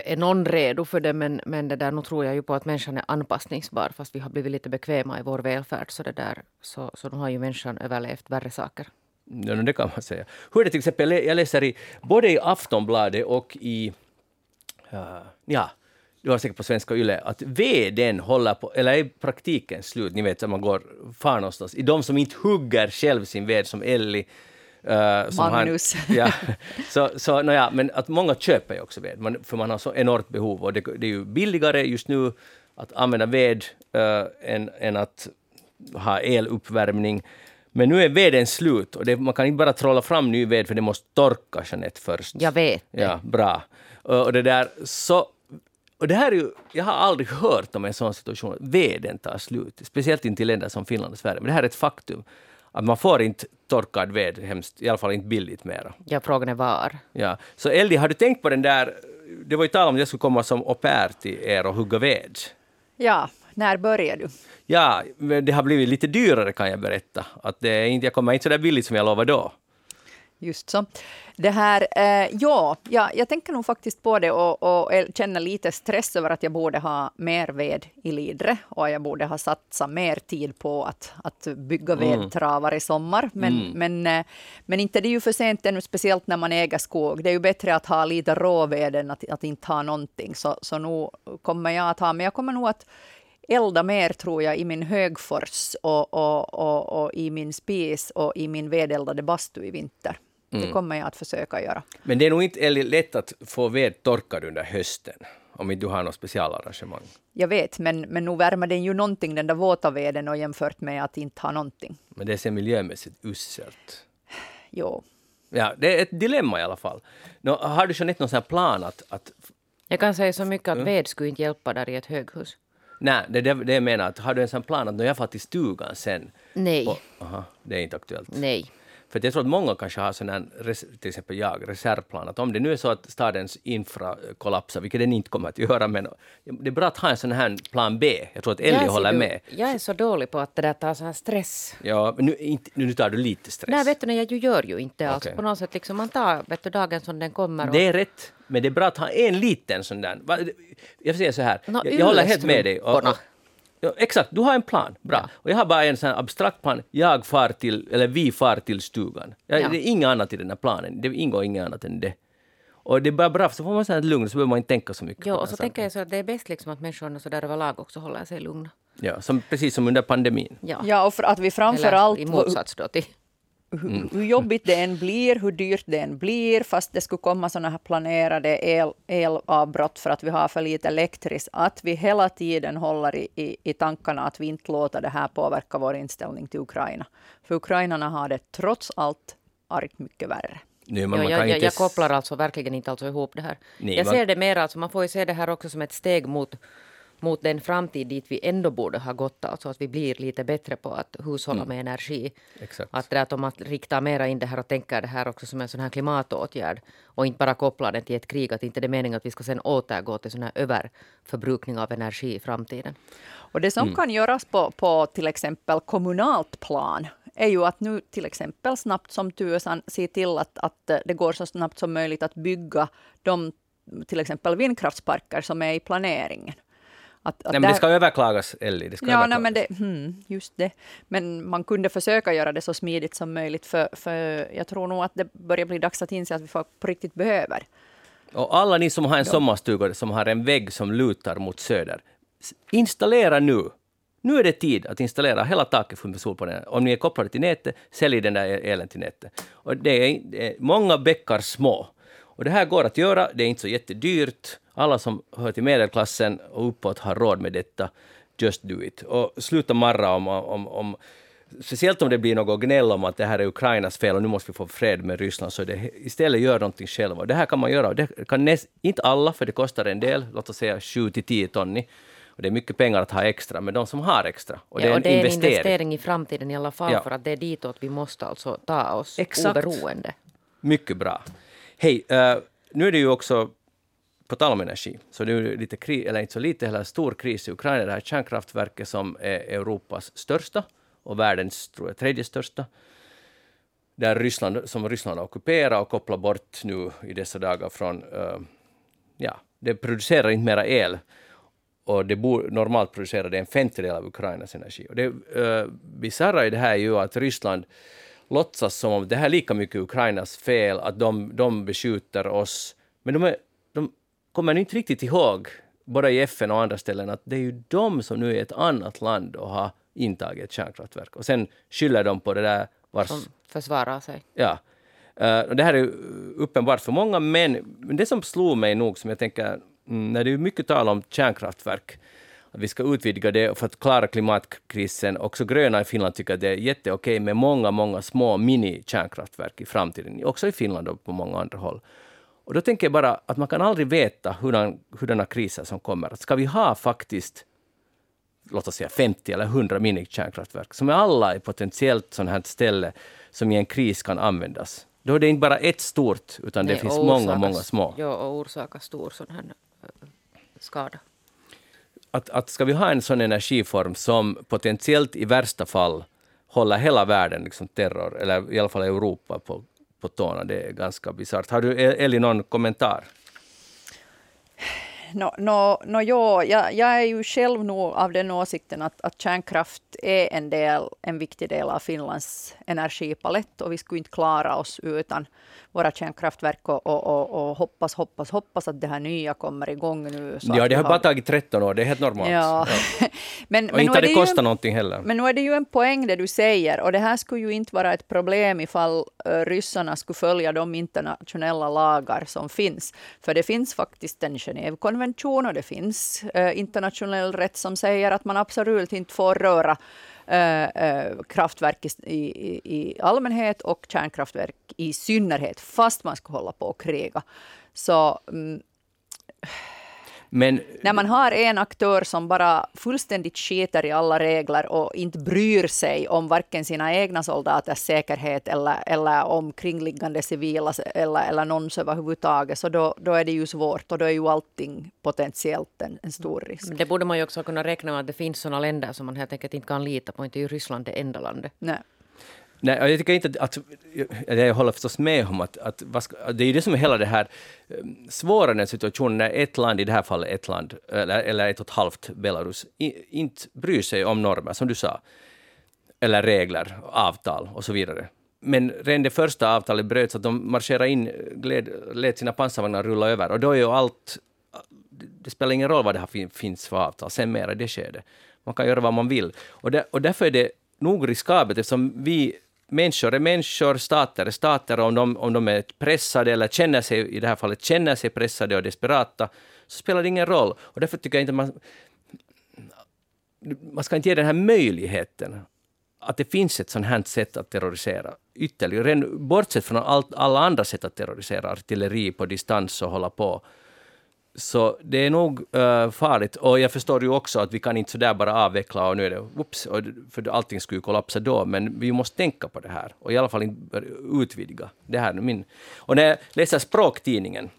Speaker 2: Är någon redo för det, men, men det där, nu tror jag ju på att människan är anpassningsbar, fast vi har blivit lite bekväma i vår välfärd, så, det där, så, så nu har ju människan överlevt värre saker.
Speaker 1: Ja, det kan man säga. Hur är det till exempel, jag läser i, både i Aftonbladet och i, uh, ja, du har säkert på Svenska Yle, att veden håller på, eller är praktiken slut, ni vet, att man går far någonstans, i de som inte hugger själv sin ved, som Elli,
Speaker 3: Uh, Magnus.
Speaker 1: Han, ja, så, så, no ja, men att många köper ju också ved, man, för man har så enormt behov och det, det är ju billigare just nu att använda ved uh, än, än att ha eluppvärmning. Men nu är veden slut och det, man kan inte bara trolla fram ny ved för det måste torka Jeanette först.
Speaker 2: Jag vet
Speaker 1: det. Ja, bra. Och det där, så och det här är ju, jag har aldrig hört om en sån situation, att veden tar slut. Speciellt inte i länder som Finland och Sverige. Men det här är ett faktum. Att man får inte torkad ved, hemskt, i alla fall inte billigt mera.
Speaker 2: Ja, frågan är var.
Speaker 1: Ja. Så Eldi, har du tänkt på den där, det var ju tal om att jag skulle komma som au pair till er och hugga ved.
Speaker 3: Ja, när börjar du?
Speaker 1: Ja, men det har blivit lite dyrare kan jag berätta. Att det är inte, jag kommer inte så där billigt som jag lovade då.
Speaker 3: Just så. Det här, eh, ja, ja, jag tänker nog faktiskt på det och, och känner lite stress över att jag borde ha mer ved i Lidre och jag borde ha satsat mer tid på att, att bygga mm. vedtravar i sommar. Men, mm. men, eh, men inte det är ju för sent ännu, speciellt när man äger skog. Det är ju bättre att ha lite råved än att, att inte ha någonting. Så, så nu kommer jag att ha, men jag kommer nog att elda mer tror jag i min högfors och, och, och, och i min spis och i min vedeldade bastu i vinter. Mm. Det kommer jag att försöka göra.
Speaker 1: Men det är nog inte lätt att få ved torkad under hösten om inte du har något specialarrangemang.
Speaker 3: Jag vet, men, men nu värmer den ju någonting, den där våta veden, och jämfört med att inte ha någonting.
Speaker 1: Men det är så miljömässigt uselt.
Speaker 3: Jo.
Speaker 1: Ja, det är ett dilemma i alla fall. Nå, har du Jeanette någon sån plan att, att...
Speaker 2: Jag kan säga så mycket att mm. ved skulle inte hjälpa där i ett höghus.
Speaker 1: Nej, det är det, det jag menar. Att har du en sån plan att när jag får till stugan sen...
Speaker 2: Nej.
Speaker 1: Och, aha, det är inte aktuellt.
Speaker 2: Nej.
Speaker 1: För jag tror att många kanske har sån här, till exempel jag, reservplan, att om det nu är så att stadens infra kollapsar, vilket den inte kommer att göra, men det är bra att ha en sån här plan B. Jag tror att Ellie håller du, med.
Speaker 2: Jag är så dålig på att det där tar sån här stress.
Speaker 1: Ja, nu, inte, nu tar du lite stress.
Speaker 2: Nej, vet du, nej, jag gör ju inte alls. Okay. På något sätt liksom, man tar vet du, dagen som den kommer.
Speaker 1: Och... Det är rätt, men det är bra att ha en liten sån där. Jag säger så här, no, jag, jag håller helt med dig. Och, och, Ja, exakt, du har en plan. Bra. Ja. Och jag har bara en sån abstrakt plan. Jag far till, eller vi far till stugan. Jag, ja. Det är inget annat i den här planen. Det ingår inget annat än det. Och det är bara bra, så får man ett lugn, så behöver man inte tänka så mycket.
Speaker 2: Ja, och så tänker jag så att det är bäst liksom att människorna så där överlag också håller sig lugna.
Speaker 1: Ja, som, precis som under pandemin.
Speaker 3: Ja, ja och för att vi framför allt...
Speaker 2: i motsats då till
Speaker 3: hur, hur jobbigt det än blir, hur dyrt det än blir, fast det skulle komma sådana här planerade el, elavbrott för att vi har för lite elektriskt, att vi hela tiden håller i, i, i tankarna att vi inte låter det här påverka vår inställning till Ukraina. För ukrainarna har det trots allt argt mycket värre.
Speaker 2: Nej, man, jo, jag, jag, jag, kopplar alltså verkligen inte alltså ihop det här. Nej, jag man... ser det mer, alltså, man får ju se det här också som ett steg mot mot den framtid dit vi ändå borde ha gått, alltså att vi blir lite bättre på att hushålla mm. med energi.
Speaker 1: Exakt.
Speaker 2: Att, det, att om man riktar mera in det här och tänker det här också som en sån här klimatåtgärd och inte bara kopplar den till ett krig, att inte det är meningen att vi ska sen återgå till sån här överförbrukning av energi i framtiden.
Speaker 3: Och det som mm. kan göras på, på till exempel kommunalt plan är ju att nu till exempel snabbt som tusan se till att, att det går så snabbt som möjligt att bygga de till exempel vindkraftsparker som är i planeringen.
Speaker 1: Att, att nej, men det ska överklagas, Ellie. Det ska
Speaker 3: ja, nej, men det, hmm, just det. Men man kunde försöka göra det så smidigt som möjligt, för, för jag tror nog att det börjar bli dags att inse att vi på riktigt behöver.
Speaker 1: Och alla ni som har en sommarstuga som har en vägg som lutar mot söder, installera nu. Nu är det tid att installera hela taket med solpaneler. Om ni är kopplade till nätet, sälj den där elen till nätet. Och det är, det är många bäckar små. Och det här går att göra, det är inte så jättedyrt alla som hör till medelklassen och uppåt har råd med detta. Just do it. Och sluta marra om, om, om speciellt om det blir något gnäll om att det här är Ukrainas fel och nu måste vi få fred med Ryssland, så det, istället gör någonting själva. Det här kan man göra. Det kan näst, inte alla, för det kostar en del, låt oss säga 7 till 10 ton. Och det är mycket pengar att ha extra, men de som har extra.
Speaker 2: Och det, ja, är, en det är en investering. i framtiden i alla fall, ja. för att det är ditåt vi måste alltså ta oss Exakt. oberoende.
Speaker 1: Mycket bra. Hej, uh, nu är det ju också på tal om energi, så det är lite kris, eller inte så lite, heller, stor kris i Ukraina. Det här kärnkraftverket som är Europas största och världens tror jag, tredje största. Där Ryssland, som Ryssland har ockuperat och kopplat bort nu i dessa dagar från... Uh, ja, det producerar inte mera el. Och det bor, normalt producerar det en femtedel av Ukrainas energi. Och det uh, bisarra i det här är ju att Ryssland låtsas som om det här är lika mycket Ukrainas fel, att de, de beskjuter oss. Men de, är, kommer inte riktigt ihåg, både i FN och andra ställen, att det är ju de som nu är ett annat land och har intagit ett kärnkraftverk. Och sen skyller de på det där
Speaker 2: vars... Som försvarar sig.
Speaker 1: Ja. Uh, det här är uppenbart för många, men det som slog mig nog, som jag tänker, mm, när det är mycket tal om kärnkraftverk, att vi ska utvidga det för att klara klimatkrisen. Också gröna i Finland tycker att det är jätteokej med många, många små mini-kärnkraftverk i framtiden, också i Finland och på många andra håll. Och då tänker jag bara att man kan aldrig veta hurdan, hurdana kriser som kommer. Ska vi ha faktiskt låt oss säga 50 eller 100 minikärnkraftverk, som är alla är potentiellt sådant här ställe som i en kris kan användas. Då är det inte bara ett stort, utan Nej, det finns många, många små.
Speaker 2: Ja, och orsaka stor sån här eh, skada.
Speaker 1: Att, att ska vi ha en sån energiform som potentiellt i värsta fall håller hela världen, liksom terror, eller i alla fall Europa, på, på tårna, det är ganska bisarrt. Har du, e- Eli, någon kommentar?
Speaker 3: no, no, no, jo, jag, jag är ju själv nog av den åsikten att, att kärnkraft är en, del, en viktig del av Finlands energipalett och vi skulle inte klara oss utan våra kärnkraftverk och, och, och, hoppas, hoppas, hoppas att det här nya kommer igång nu.
Speaker 1: ja, det har bara tagit 13 år, det är helt normalt.
Speaker 3: Ja.
Speaker 1: ja. men, och men inte har det, kostat någonting heller.
Speaker 3: Men nu är det ju en poäng det du säger, och det här skulle ju inte vara ett problem ifall uh, ryssarna skulle följa de internationella lagar som finns. För det finns faktiskt en Genèvekonvention och det finns uh, internationell rätt som säger att man absolut inte får röra Eh, eh, kraftverk i, i, i, allmänhet och kärnkraftverk i synnerhet, fast man ska hålla på och kriga. Så mm, men, när man har en aktör som bara fullständigt skiter i alla regler och inte bryr sig om varken sina egna soldaters säkerhet eller, eller omkringliggande civila eller, eller någons överhuvudtaget, så då, då är det ju svårt och då är ju allting potentiellt en, en stor risk.
Speaker 2: Men det borde man ju också kunna räkna med att det finns sådana länder som man helt enkelt inte kan lita på. Inte är ju Ryssland det enda landet.
Speaker 3: Nej.
Speaker 1: Nej, jag tycker inte att, jag håller förstås med om att, att det är ju det som är hela det här ehm, svåra den situationen när ett land, i det här fallet ett land, eller, eller ett och ett halvt Belarus, inte bryr sig om normer, som du sa, eller regler, avtal och så vidare. Men redan det första avtalet bröts, att de marscherade in, gled, lät sina pansarvagnar rulla över, och då är ju allt, det spelar ingen roll vad det här finns för avtal, sen mera i det skedet. Man kan göra vad man vill. Och, där, och därför är det nog riskabelt, eftersom vi människor är människor, stater är stater, om de, om de är pressade eller känner sig, i det här fallet känner sig pressade och desperata, så spelar det ingen roll. Och därför tycker jag inte man... Man ska inte ge den här möjligheten att det finns ett sånt här sätt att terrorisera ytterligare. Bortsett från allt, alla andra sätt att terrorisera, artilleri på distans och hålla på så det är nog uh, farligt. Och jag förstår ju också att vi kan inte sådär bara avveckla och nu är det whoops, och, för allting skulle ju kollapsa då. Men vi måste tänka på det här och i alla fall inte utvidga. Det här min. Och när jag läser Språktidningen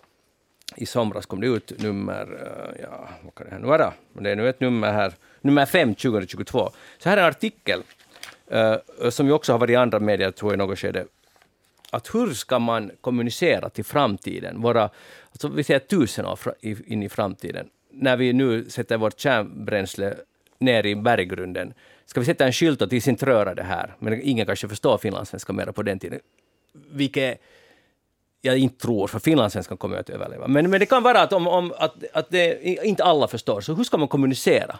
Speaker 1: i somras kom det ut nummer, uh, ja, vad kan det här nu vara? Det är nu ett nummer här, nummer 5 2022. Så här är en artikel uh, som ju också har varit i andra medier, tror jag, i något skede att hur ska man kommunicera till framtiden, våra, alltså vi säger tusen år in i framtiden, när vi nu sätter vårt kärnbränsle ner i berggrunden, ska vi sätta en skylt och till inte röra det här, men ingen kanske förstår finlandssvenska mer på den tiden, vilket jag inte tror, för finlandssvenskan kommer att överleva. Men, men det kan vara att, om, om, att, att det, inte alla förstår, så hur ska man kommunicera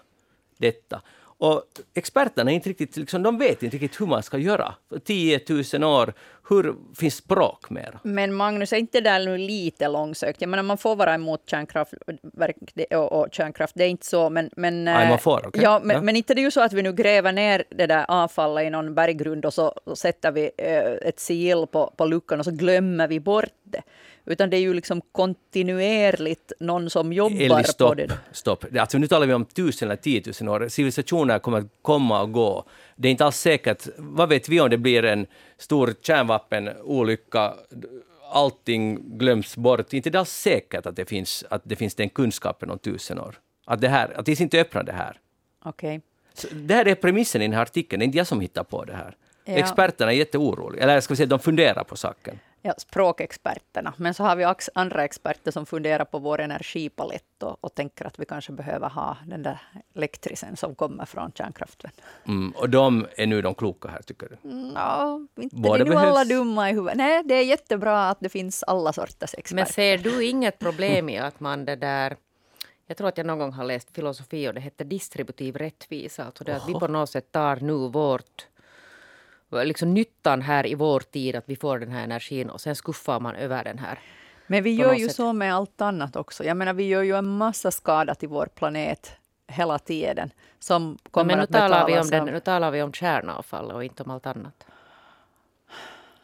Speaker 1: detta? Och experterna inte riktigt, liksom, de vet inte riktigt hur man ska göra. 10 000 år, hur finns språk mer?
Speaker 3: Men Magnus, är inte det där nu lite långsökt? Jag menar, man får vara emot kärnkraft och, och kärnkraft, det är inte så. Men, men,
Speaker 1: Nej, man får, okay.
Speaker 3: ja, men, ja. men inte det är ju så att vi nu gräver ner det där avfallet i någon berggrund och så sätter vi eh, ett sigill på, på luckan och så glömmer vi bort det. Utan det är ju liksom kontinuerligt någon som jobbar
Speaker 1: Eli, stopp,
Speaker 3: på det.
Speaker 1: Stopp. Alltså nu talar vi om tusen eller tiotusen år. Civilisationer kommer att komma och gå. Det är inte alls säkert. Vad vet vi om det blir en stor kärnvapenolycka? Allting glöms bort. Inte det alls säkert att det finns, att det finns den kunskapen om tusen år. Att det här, att det inte öppnar det här.
Speaker 3: Okej.
Speaker 1: Okay. Det här är premissen i den här artikeln. Det är inte jag som hittar på det här. Ja. Experterna är jätteoroliga. Eller ska vi säga, de funderar på saken
Speaker 3: ja, språkexperterna. Men så har vi också andra experter som funderar på vår energipalett och, och tänker att vi kanske behöver ha den där elektricen som kommer från kärnkraften.
Speaker 1: Mm, och de är nu de kloka här, tycker du?
Speaker 3: No, inte Båda är nu alla dumma i huvudet. Nej, det är jättebra att det finns alla sorters experter.
Speaker 2: Men ser du inget problem i att man det där jag tror att jag någon gång har läst filosofi och det heter distributiv rättvisa. Alltså det att vi på något sätt tar nu vårt liksom nyttan här i vår tid, att vi får den här energin och sen skuffar man över den här.
Speaker 3: Men vi gör ju sätt. så med allt annat också. Jag menar, vi gör ju en massa skada till vår planet hela tiden. Som kommer
Speaker 2: men nu talar, vi om den, nu talar vi om kärnavfall och inte om allt annat.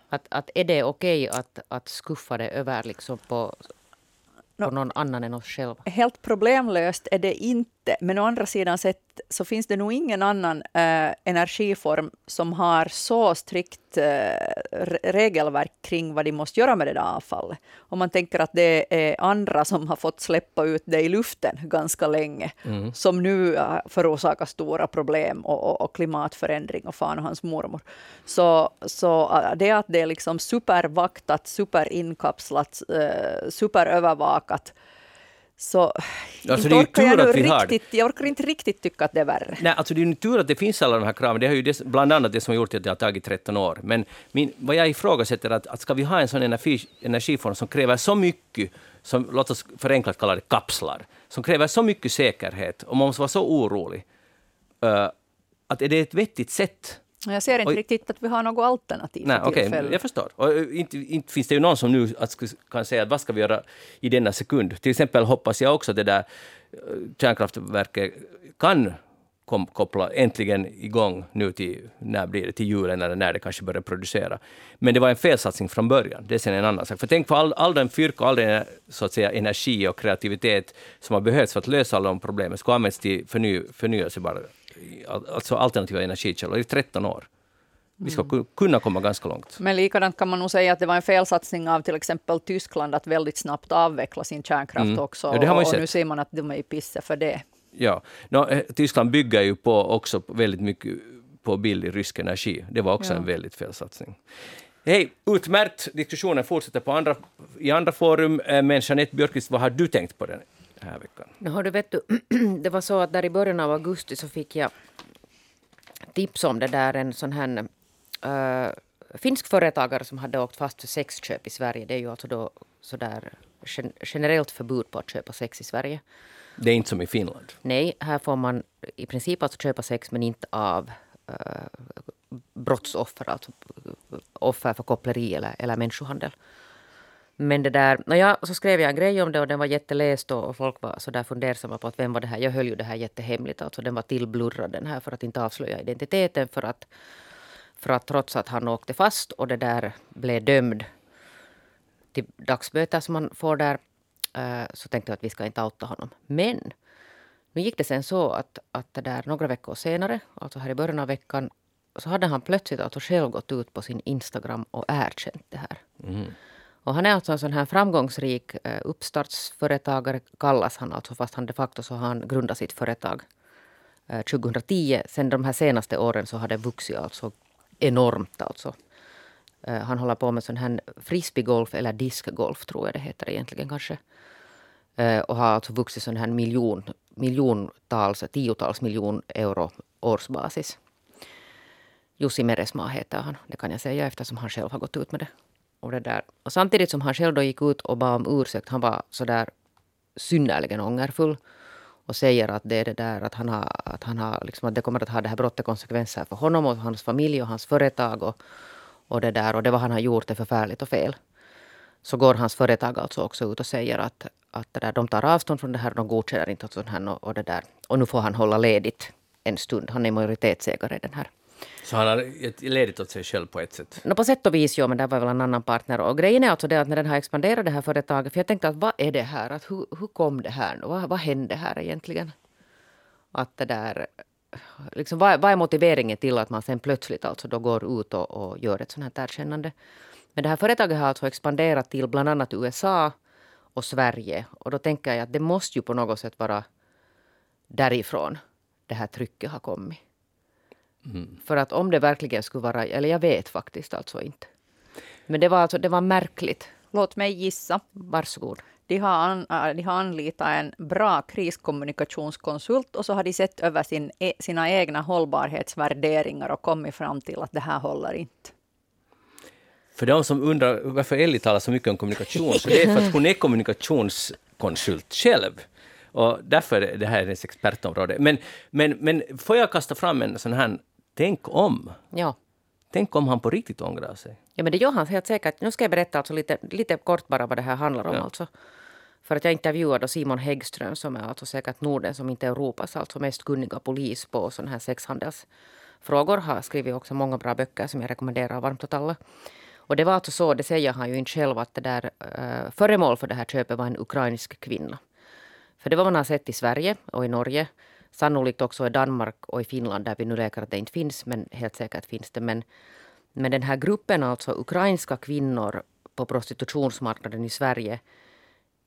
Speaker 2: Att, att är det okej okay att, att skuffa det över liksom på på någon annan än oss själva?
Speaker 3: Helt problemlöst är det inte, men å andra sidan sett så finns det nog ingen annan eh, energiform som har så strikt eh, regelverk kring vad de måste göra med det där avfallet. Om man tänker att det är andra som har fått släppa ut det i luften ganska länge, mm. som nu eh, förorsakar stora problem och, och, och, klimatförändring och fan och hans mormor. Så, så eh, det att det är liksom supervaktat, superinkapslat, eh, superövervakat, så alltså, inte orkar jag, nu riktigt, jag orkar inte riktigt tycka att det är värre.
Speaker 1: Nej, alltså det är ju tur att det finns alla de här kraven. Det är ju det, bland annat det som har gjort att det har tagit 13 år. Men min, vad jag ifrågasätter är att, att ska vi ha en sån energi, energiform som kräver så mycket, som, låt oss förenklat kalla det kapslar, som kräver så mycket säkerhet och man måste vara så orolig, uh, att är det ett vettigt sätt
Speaker 3: jag ser inte och, riktigt att vi har något alternativ
Speaker 1: nej, okay, Jag förstår. Och eh, inte, inte finns det ju någon som nu kan säga att vad ska vi göra i denna sekund. Till exempel hoppas jag också att det där eh, kärnkraftverket kan kom, koppla äntligen igång nu till, när blir det, till julen eller när det kanske börjar producera. Men det var en felsatsning från början, det är sen en annan sak. För tänk på all, all den fyrka, all den så att säga, energi och kreativitet som har behövts för att lösa alla de problemen, ska användas till förny, förnyelsebara alltså alternativa energikällor i 13 år. Vi ska kunna komma ganska långt.
Speaker 3: Men likadant kan man nog säga att det var en felsatsning av till exempel Tyskland att väldigt snabbt avveckla sin kärnkraft mm. också. Ja, och, och nu ser man att de är i pisse för det.
Speaker 1: Ja, no, eh, Tyskland bygger ju på också väldigt mycket på billig rysk energi. Det var också ja. en väldigt felsatsning. Hej, utmärkt! Diskussionen fortsätter på andra, i andra forum. Eh, men Jeanette Björkqvist, vad har du tänkt på den här veckan?
Speaker 2: No, du vet du, det var så att där i början av augusti så fick jag tips om det där en sån här uh, finsk företagare som hade åkt fast för sexköp i Sverige. Det är ju alltså då sådär generellt förbud på att köpa sex i Sverige.
Speaker 1: Det är inte som i Finland?
Speaker 2: Nej, här får man i princip alltså köpa sex men inte av uh, brottsoffer, alltså offer för koppleri eller, eller människohandel. Men det där, ja, så skrev jag en grej om det och den var jätteläst och, och folk var så där fundersamma på att vem var det här. Jag höll ju det här jättehemligt, alltså den var tillblurrad den här för att inte avslöja identiteten för att, för att trots att han åkte fast och det där blev dömd till dagsböter som man får där eh, så tänkte jag att vi ska inte outa honom. Men nu gick det sen så att, att det där, några veckor senare, alltså här i början av veckan, så hade han plötsligt alltså själv gått ut på sin Instagram och erkänt det här. Mm. Och han är alltså en sån här framgångsrik eh, uppstartsföretagare, kallas han alltså, fast han de facto så har han grundat sitt företag eh, 2010. Sen de här senaste åren så har det vuxit alltså enormt. Alltså. Eh, han håller på med sån här frisbeegolf eller diskgolf tror jag det heter egentligen kanske. Och har alltså vuxit sån här miljon, miljontals, tiotals miljon euro årsbasis. Jussi Meresmaa heter han, det kan jag säga eftersom han själv har gått ut med det. Och, det där. och samtidigt som han själv då gick ut och bad om ursäkt, han var så där synnerligen ångerfull och säger att det är det där att han har, att han har liksom att det kommer att ha det här brottet konsekvenser för honom och hans familj och hans företag och, Och det, där, och det vad han har gjort är förfärligt och fel. Så går hans företag alltså också ut och säger att, att det där, de tar avstånd från det här och de godkänner inte sånt här och, och, det där. Och nu får han hålla ledigt en stund. Han är majoritetsägare i den här
Speaker 1: så han har gett ledigt åt sig själv på ett sätt?
Speaker 2: No, på sätt och vis, ja, men det var väl en annan partner. Och grejen är alltså det att när den har expanderat det här företaget, för jag tänkte att vad är det här? Att hur, hur kom det här? Vad, vad hände här egentligen? Att det där, liksom, vad, vad är motiveringen till att man sen plötsligt alltså då går ut och, och gör ett sånt här erkännande? Men det här företaget har alltså expanderat till bland annat USA och Sverige. Och då tänker jag att det måste ju på något sätt vara därifrån det här trycket har kommit. Mm. För att om det verkligen skulle vara, eller jag vet faktiskt alltså inte. Men det var, alltså, det var märkligt.
Speaker 3: Låt mig gissa.
Speaker 2: Varsågod.
Speaker 3: De har, an, äh, de har anlitat en bra kriskommunikationskonsult och så har de sett över sin, e, sina egna hållbarhetsvärderingar och kommit fram till att det här håller inte.
Speaker 1: För de som undrar varför Ellie talar så mycket om kommunikation, så det är för att hon är kommunikationskonsult själv. Och därför är det här hennes expertområde. Men, men, men får jag kasta fram en sån här Tänk om.
Speaker 2: Ja.
Speaker 1: Tänk om han på riktigt ångrar sig.
Speaker 2: Ja, men det gör han helt säkert. Nu ska jag berätta alltså lite, lite kort bara vad det här handlar om. Ja. Alltså. För att jag intervjuade Simon Häggström som är alltså säkert Nordens, som inte Europas, alltså mest kunniga polis på sådana här sexhandelsfrågor. Har skrivit också många bra böcker som jag rekommenderar varmt åt alla. Och det var alltså så, det säger han ju inte själv, att det där uh, föremål för det här köpet var en ukrainsk kvinna. För det var man har sett i Sverige och i Norge Sannolikt också i Danmark och i Finland där vi nu läker att det inte finns, men helt säkert finns det. Men, men den här gruppen, alltså ukrainska kvinnor på prostitutionsmarknaden i Sverige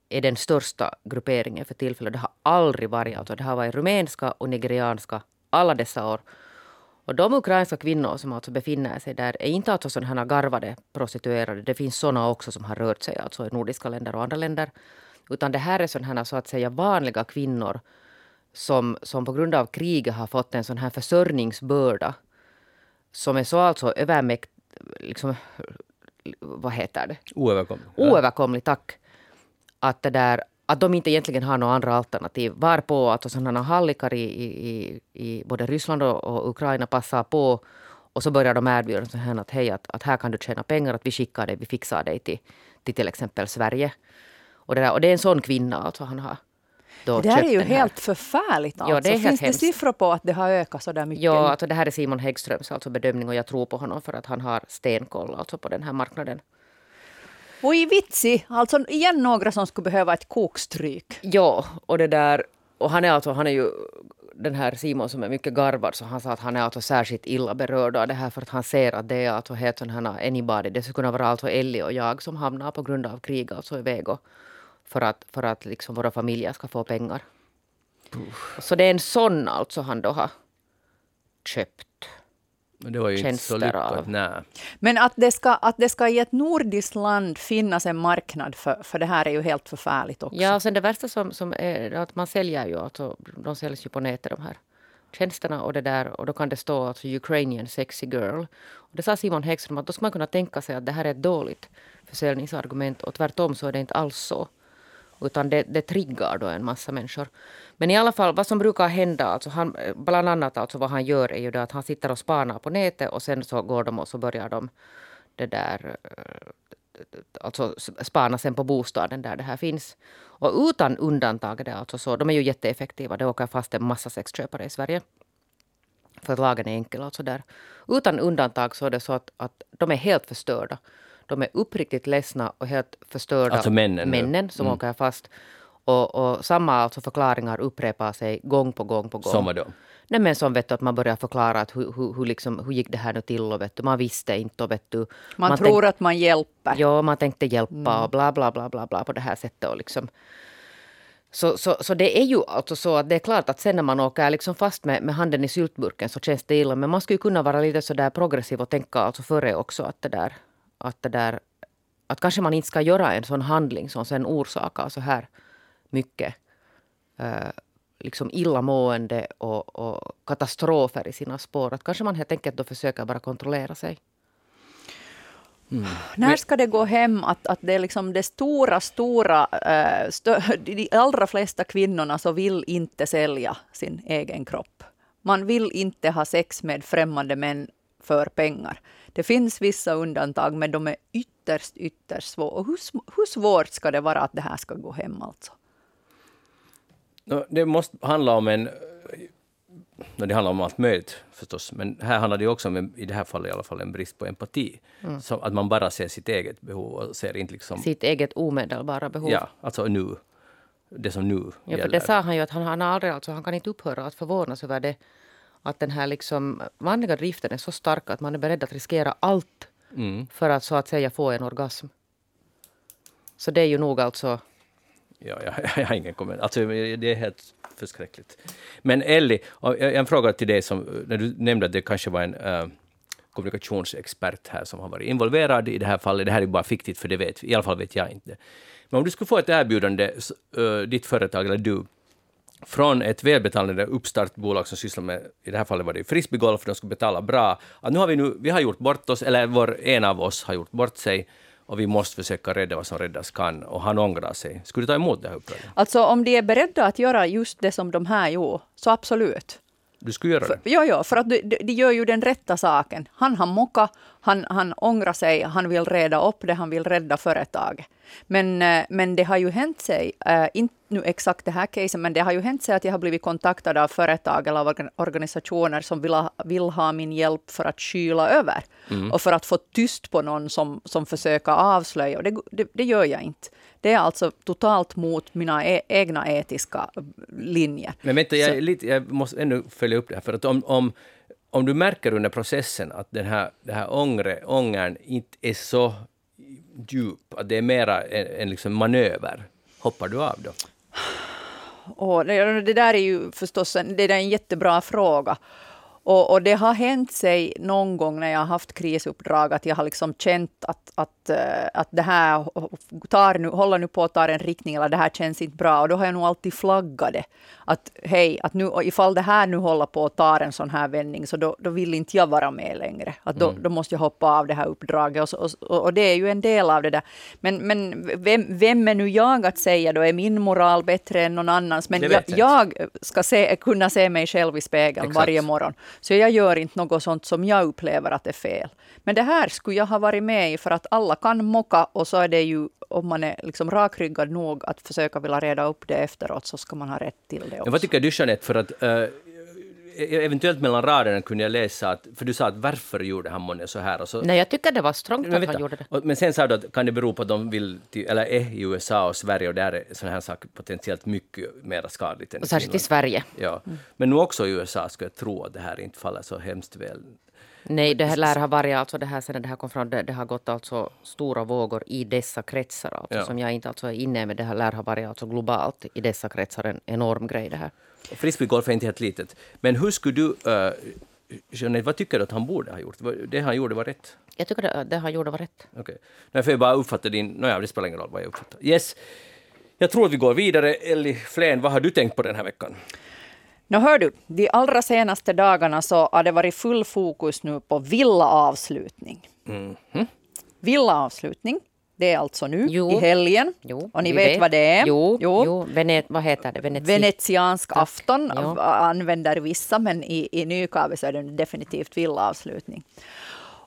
Speaker 2: är den största grupperingen för tillfället. Det har aldrig varit, alltså det har varit rumänska och nigerianska alla dessa år. Och de ukrainska kvinnor som alltså befinner sig där är inte alltså sådana här garvade prostituerade. Det finns sådana också som har rört sig alltså i nordiska länder och andra länder. Utan det här är sådana här så att säga vanliga kvinnor som, som på grund av kriget har fått en sån här försörjningsbörda som är så alltså övermäkt... Liksom, vad heter det?
Speaker 1: Oöverkomlig.
Speaker 2: Oöverkomlig, tack. Att, det där, att de inte egentligen har några andra alternativ. Varpå alltså sådana hallickar i, i, i både Ryssland och, och, Ukraina passar på och så börjar de erbjuda så här att hej, att, att här kan du tjäna pengar, att vi skickar dig, vi fixar dig till till, till exempel Sverige. Och det, där, och det är en sån kvinna alltså han har
Speaker 3: då det här är ju helt förfärligt. Alltså. Ja, det är Finns det siffror på att det har ökat så där mycket?
Speaker 2: Ja, alltså det här är Simon Häggströms alltså bedömning och jag tror på honom för att han har stenkoll alltså på den här marknaden.
Speaker 3: Och i vitsi, alltså igen några som skulle behöva ett kokstryk.
Speaker 2: Ja, och det där, och han är alltså, han är ju den här Simon som är mycket garvad, så han sa att han är alltså särskilt illa berörd av det här för att han ser att det är alltså helt här anybody. Det skulle kunna vara alltså Ellie och jag som hamnar på grund av krig alltså iväg och för att, för att liksom våra familjer ska få pengar. Uff. Så det är en sån alltså han då har köpt.
Speaker 1: Men det var ju inte så lyckat. Nej.
Speaker 3: Men att det, ska, att det ska i ett nordiskt land finnas en marknad för, för det här är ju helt förfärligt också.
Speaker 2: Ja, och sen det värsta som, som är att man säljer ju, alltså, de säljs ju på nätet de här tjänsterna och det där och då kan det stå alltså Ukrainian sexy girl. Och det sa Simon Häggström att då ska man kunna tänka sig att det här är ett dåligt försäljningsargument och tvärtom så är det inte alls så. Utan det, det triggar då en massa människor. Men i alla fall vad som brukar hända, alltså han, bland annat alltså vad han gör är ju det att han sitter och spanar på nätet och sen så går de och så börjar de det där eh, alltså spana sen på bostaden där det här finns. Och utan undantag är det alltså så, de är ju jätteeffektiva, det åker fast en massa sexköpare i Sverige. För att lagen är enkel alltså där. Utan undantag så är det så att, att de är helt förstörda. De är uppriktigt ledsna och helt förstörda.
Speaker 1: Alltså männen?
Speaker 2: Männen som mm. åker fast. Och, och, samma alltså förklaringar upprepar sig gång på gång på gång.
Speaker 1: Som då?
Speaker 2: Nej men som vet du, att man börjar förklara att hur, hur, hur, liksom, hur gick det här nu till och vet du, man visste inte och vet du. Man,
Speaker 3: man tror tänk, att man hjälper.
Speaker 2: Ja, man tänkte hjälpa mm. och bla bla bla bla bla på det här sättet och liksom. Så, så, så det är ju alltså så att det är klart att sen när man åker liksom fast med, med handen i syltburken så känns det illa. Men man skulle kunna vara lite så där progressiv och tänka alltså före också att det där att, det där, att kanske man inte ska göra en sån handling som sen orsakar så här mycket eh, liksom illamående och, och katastrofer i sina spår. Att kanske man helt enkelt då försöker bara kontrollera sig.
Speaker 3: Mm. När ska det gå hem att, att det är liksom det stora, stora, äh, stö, de allra flesta kvinnorna så vill inte sälja sin egen kropp. Man vill inte ha sex med främmande män för pengar. Det finns vissa undantag, men de är ytterst, ytterst svåra. Och hur, hur svårt ska det vara att det här ska gå hem alltså?
Speaker 1: Det måste handla om en... Det handlar om allt möjligt förstås, men här handlar det också om, i det här fallet i alla fall, en brist på empati. Mm. Så att man bara ser sitt eget behov och ser inte liksom...
Speaker 2: Sitt eget omedelbara behov.
Speaker 1: Ja, alltså nu. Det som nu
Speaker 2: ja, gäller. För det sa han ju att han, han, aldrig, alltså, han kan inte upphöra att förvånas över det. Att den här liksom vanliga driften är så stark att man är beredd att riskera allt mm. för att så att säga få en orgasm. Så det är ju nog alltså
Speaker 1: Ja, jag, jag har ingen kommentar. Alltså, det är helt förskräckligt. Men Elli, en fråga till dig, som, när du nämnde att det kanske var en uh, kommunikationsexpert här som har varit involverad i det här fallet. Det här är bara fiktivt, för det vet I alla fall vet jag inte. Men om du skulle få ett erbjudande, uh, ditt företag eller du, från ett välbetalande uppstartbolag som sysslar med, i det här fallet var det frisbeegolf, de skulle betala bra, att nu har vi, nu, vi har gjort bort oss, eller vår, en av oss har gjort bort sig, och vi måste försöka rädda vad som räddas kan och han ångrar sig. Skulle du ta emot det här uppdraget?
Speaker 3: Alltså om de är beredda att göra just det som de här gjorde, så absolut.
Speaker 1: Du skulle göra
Speaker 3: det? ja, ja, för att de, de, gör ju den rätta saken. Han har mockat, han, han ångrar sig, han vill reda upp det, han vill rädda företaget. Men, eh, men det har ju hänt sig, äh, inte nu exakt det här caset, men det har ju hänt sig att jag har blivit kontaktad av företag eller av organisationer som vill ha, vill ha min hjälp för att kyla över. Mm. Och för att få tyst på någon som, som försöker avslöja. Och det, det, det gör jag inte. Det är alltså totalt mot mina e egna etiska linjer.
Speaker 1: Men vänta, jag, lite, jag måste ännu följa upp det här. För att om, om, om du märker under processen att den här, den här ångre, ångern inte är så djup, att det är mera en, en liksom manöver, hoppar du av då?
Speaker 3: Och det, det där är ju förstås en, det är en jättebra fråga. Och, och, det har hänt sig någon gång när jag har haft krisuppdrag att jag har liksom känt att, att, eh, att det här tar nu, håller nu på att ta en riktning eller det här känns inte bra. Och då har jag nog alltid flaggat det. Att hej, att nu, ifall det här nu håller på att ta en sån här vändning så då, då vill inte jag vara med längre. Att då, mm. då måste jag hoppa av det här uppdraget. Och, och, och, det är ju en del av det där. Men, men vem, vem är nu jag att säga då? Är min moral bättre än någon annans? Men jag, jag, ska se, kunna se mig själv i spegeln Exakt. varje morgon. Så jag gör inte något sånt som jag upplever att är fel. Men det här skulle jag ha varit med i för att alla kan mocka och så är det ju om man är liksom rakryggad nog att försöka vilja reda upp det efteråt så ska man ha rätt till det också.
Speaker 1: vad tycker du Jeanette, för att uh, eventuellt mellan raderna kunde jag läsa att, för du sa att varför gjorde han månne så här? Och så,
Speaker 2: Nej, jag tycker det var strångt att han gjorde det.
Speaker 1: Men sen sa du att kan det bero på att de vill, till, eller är i USA och Sverige och där är sådana här saker potentiellt mycket mer skadligt än
Speaker 2: i Särskilt i Sverige.
Speaker 1: Ja, mm. men nu också i USA skulle jag tro att det här inte faller så hemskt väl
Speaker 2: Nej, det här lär ha varit, alltså det här sen det här kom fram, det, det, har gått alltså stora vågor i dessa kretsar, alltså, ja. som jag inte alltså är inne med. Det här lär ha varit alltså globalt i dessa kretsar en enorm grej det här.
Speaker 1: Frisbeegolf är inte helt litet. Men hur skulle du, uh, Jeanette, vad tycker du att han borde ha gjort? Det han gjorde var rätt?
Speaker 2: Jag tycker det, det han gjorde var rätt.
Speaker 1: Okej. Okay. Nej, för jag bara uppfattar din... Nåja, det spelar ingen roll vad jag uppfattar. Yes. Jag tror att vi går vidare. Elli Flen, vad har du tänkt på den här veckan?
Speaker 3: Nå hör du, de allra senaste dagarna så har det varit full fokus nu på villaavslutning. Mm. Villaavslutning, det är alltså nu jo. i helgen. Jo, och ni vet, vet, vad det är?
Speaker 2: Jo, jo. jo. Venet, vad heter det? Venezi.
Speaker 3: Venetiansk Tack. afton jo. använder vissa, men i, i Nykavi så är det definitivt villaavslutning.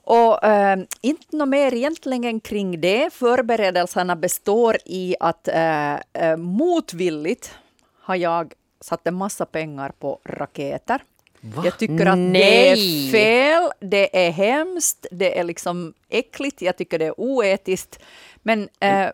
Speaker 3: Och äh, inte något mer egentligen kring det. Förberedelserna består i att äh, motvilligt har jag satt en massa pengar på raketer. Va? Jag tycker att Nej. det är fel, det är hemskt, det är liksom äckligt, jag tycker det är oetiskt. Men äh,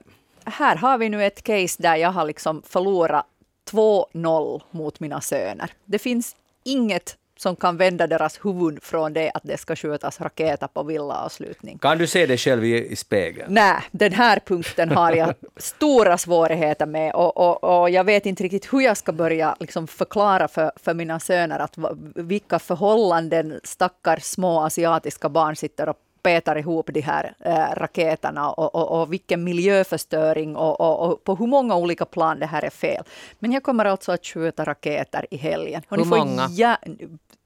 Speaker 3: här har vi nu ett case där jag har liksom förlorat 2-0 mot mina söner. Det finns inget som kan vända deras huvud från det att det ska skjutas raketer på villaavslutning.
Speaker 1: Kan du se dig själv i, i spegeln?
Speaker 3: Nej, den här punkten har jag stora svårigheter med och, och, och, jag vet inte riktigt hur jag ska börja liksom förklara för, för mina söner att vilka förhållanden stackars små asiatiska barn sitter och petar ihop de här äh, raketerna och, och, och, vilken miljöförstöring och, och, och, på hur många olika plan det här är fel. Men jag kommer alltså att skjuta raketer i helgen.
Speaker 2: Och hur många?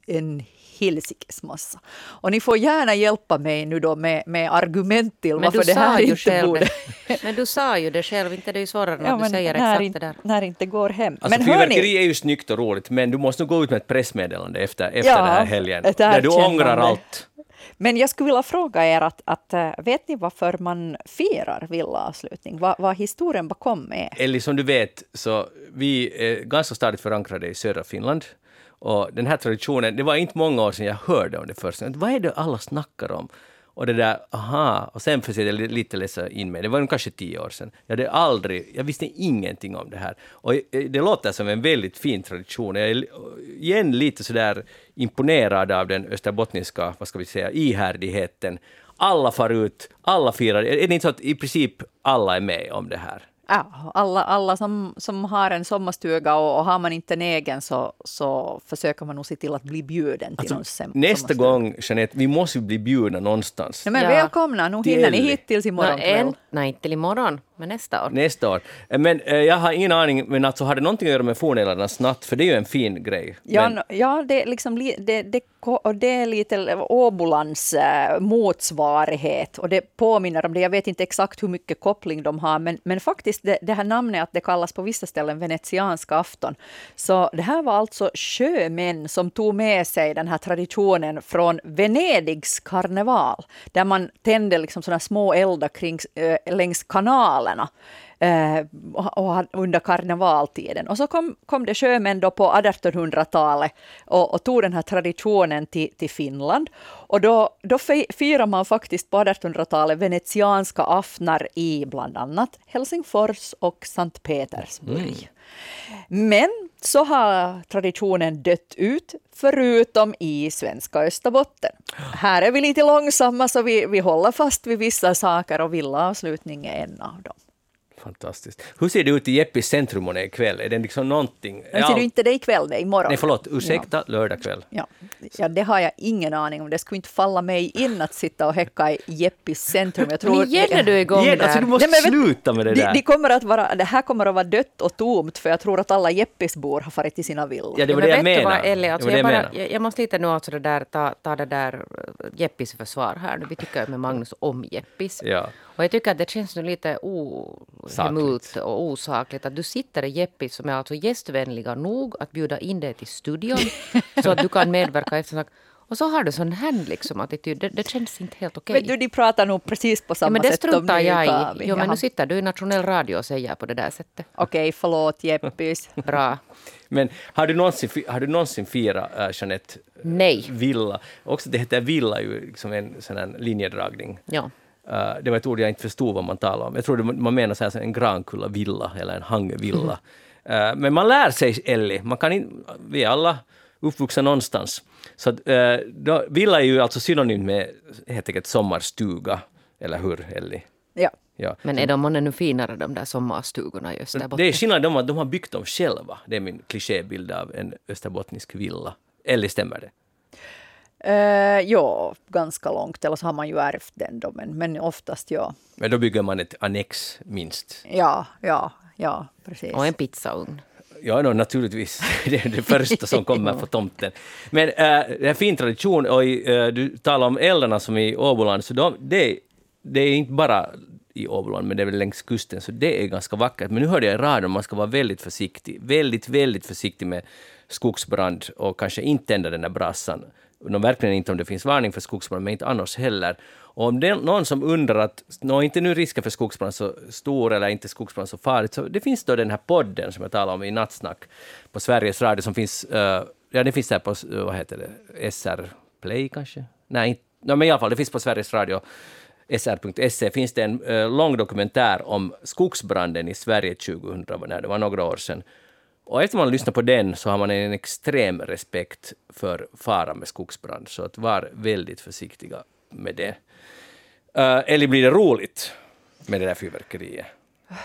Speaker 3: En helsikes massa. Och ni får gärna hjälpa mig nu då med, med argument till varför det här inte själv, borde...
Speaker 2: men du sa ju det själv, inte det är svårare när ja, du säger när exakt
Speaker 3: inte,
Speaker 2: det där.
Speaker 3: När inte går hem.
Speaker 1: Alltså, men fyrverkeri är ju snyggt och roligt, men du måste nog gå ut med ett pressmeddelande efter, efter ja, den här helgen. Där du ångrar allt.
Speaker 3: Men jag skulle vilja fråga er, att, att, eh, vet ni varför man firar villaavslutning? Vad, vad historien bakom är?
Speaker 1: Eller som du vet, så vi är ganska stadigt förankrade i södra Finland. Och den här traditionen, det var inte många år sedan jag hörde om det först. Vad är det alla snackar om? Och det där, aha, och sen försökte jag lite läsa in mig, det var nog kanske tio år sedan. Jag hade aldrig, jag visste ingenting om det här. Och eh, det låter som en väldigt fin tradition. Jag är igen lite sådär imponerad av den österbottniska, vad ska vi säga, ihärdigheten. Alla far ut, alla firar. Är det inte så att i princip alla är med om det här?
Speaker 3: Ja, alla, alla som, som har en sommarstuga och, och har man inte en egen så, så försöker man nog se till att bli bjuden till
Speaker 1: alltså, någon Nästa gång, Jeanette, vi måste bli bjudna någonstans.
Speaker 3: Ja, men ja. välkomna, nu hinner ni hit tills imorgon kväll.
Speaker 2: Nej, inte till imorgon. Men nästa år?
Speaker 1: Nästa år. Men eh, jag har ingen aning, men alltså har det någonting att göra med fornälarnas natt? För det är ju en fin grej.
Speaker 3: Ja,
Speaker 1: men...
Speaker 3: ja det, är liksom, det, det, det är lite Åbolands äh, motsvarighet och det påminner om det. Jag vet inte exakt hur mycket koppling de har, men, men faktiskt det, det här namnet att det kallas på vissa ställen venetianska afton. Så det här var alltså sjömän som tog med sig den här traditionen från Venedigs karneval, där man tände liksom sådana små eldar kring, äh, längs kanalen lokalerna eh, och, under karnevaltiden. Och så kom, kom det sjömän då på 1800-talet och, och, tog den här traditionen till, till Finland. Och då, då firar man faktiskt på 1800-talet venetianska aftnar i bland annat Helsingfors och Sankt Petersburg. Mm. Men så har traditionen dött ut, förutom i svenska Österbotten. Här är vi lite långsamma, så vi, vi håller fast vid vissa saker och villaavslutning är en av dem.
Speaker 1: Fantastiskt. Hur ser det ut i Jeppis centrum ikväll? Är det liksom någonting?
Speaker 3: Men ser du inte det ikväll, det är imorgon?
Speaker 1: Nej, förlåt, ursäkta, ja. lördag kväll.
Speaker 3: Ja. ja, det har jag ingen aning om. Det skulle inte falla mig in att sitta och häcka i Jeppis centrum.
Speaker 2: Jag tror, men igen är du igång igen,
Speaker 1: där. Alltså, du måste Nej, men, sluta med det
Speaker 3: de,
Speaker 1: där.
Speaker 3: De kommer att vara, det här kommer att vara dött och tomt, för jag tror att alla Jeppisbor har farit till sina villor.
Speaker 1: Ja, det var det jag menade.
Speaker 2: Ellie, alltså jag, bara, jag, jag, måste lite nu alltså det där, ta, ta det där eh, Jeppis försvar här nu. Vi tycker med Magnus om Jeppis.
Speaker 1: Ja.
Speaker 2: Och jag tycker att det känns nu lite ohemult och osakligt att du sitter i Jeppis som är alltså gästvänliga nog att bjuda in dig till studion så att du kan medverka eftersnack. Och så har du sån här liksom attityd. Det, det känns inte helt okej.
Speaker 3: Okay. Men du, de pratar nog precis på samma ja, men
Speaker 2: det
Speaker 3: sätt
Speaker 2: struntar jag i. Jo, men nu sitter du i nationell radio och säger på det där sättet.
Speaker 3: Okej, okay, förlåt Jeppis.
Speaker 2: Bra.
Speaker 1: Men har du någonsin, har du någonsin firat, uh, Jeanette,
Speaker 2: Nej.
Speaker 1: villa? Också det heter villa ju liksom en sån här linjedragning.
Speaker 2: Ja.
Speaker 1: Uh, det var ett ord jag inte förstod vad man talade om. Jag trodde man menar så här, en Grankulla-villa eller en Hangö-villa. Uh, men man lär sig, Ellie. Man kan in, vi är alla uppvuxna någonstans. Så att, uh, då, villa är ju alltså synonymt med helt enkelt sommarstuga, eller hur, Ellie?
Speaker 3: Ja.
Speaker 2: Ja. Men är de nu finare de där sommarstugorna i Österbotten?
Speaker 1: Det är skillnad att de har byggt dem själva. Det är min klichébild av en österbottnisk villa. Eller stämmer det?
Speaker 3: Uh, ja, ganska långt, eller så har man ju ärvt den då, men, men oftast ja.
Speaker 1: Men då bygger man ett annex minst?
Speaker 3: Ja, ja, ja, precis.
Speaker 2: Och en pizzaugn.
Speaker 1: Ja, no, naturligtvis. Det är det första som kommer på tomten. Men äh, det är en fin tradition och äh, du talar om eldarna som i Åboland, så de, det, det är inte bara i Åboland, men det är väl längs kusten, så det är ganska vackert. Men nu hörde jag i radion att man ska vara väldigt försiktig, väldigt, väldigt försiktig med skogsbrand och kanske inte tända den där brassan no, verkligen inte om det finns varning för skogsbrand, men inte annars heller. Och om det är någon som undrar att, nå inte nu risken för skogsbrand så stor eller inte skogsbrand så farligt, så det finns då den här podden som jag talade om i Nattsnack på Sveriges Radio som finns, uh, ja det finns där på, eh, vad heter det, SR Play kanske? Nej, inte, no, men i alla fall, det finns på Sveriges Radio sr.se finns det en uh, lång dokumentär om skogsbranden i Sverige 2000, när det var några år sedan. Och efter man lyssnar på den så har man en extrem respekt för faran med skogsbrand, så att var väldigt försiktiga med det. Uh, eller blir det roligt med det där fyrverkeriet?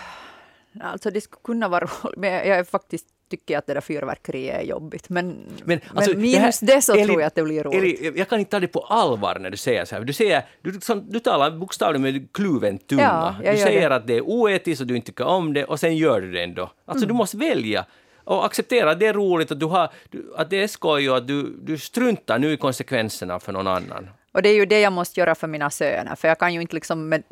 Speaker 3: Alltså det skulle kunna vara roligt, men jag är faktiskt tycker att det där fyrverkeriet är jobbigt. Men, men, alltså, men minus det, här, det så Eli, tror jag att det blir roligt.
Speaker 1: Eli, jag kan inte ta det på allvar när du säger så här. Du, säger, du, som, du talar bokstavligen med kluven tunga. Ja, du säger det. att det är oetiskt och du inte tycker om det och sen gör du det ändå. Alltså mm. du måste välja och acceptera att det är roligt, att, du har, att det är skoj och att du, du struntar nu i konsekvenserna för någon annan.
Speaker 3: Och det är ju det jag måste göra för mina söner, för jag kan ju inte liksom med,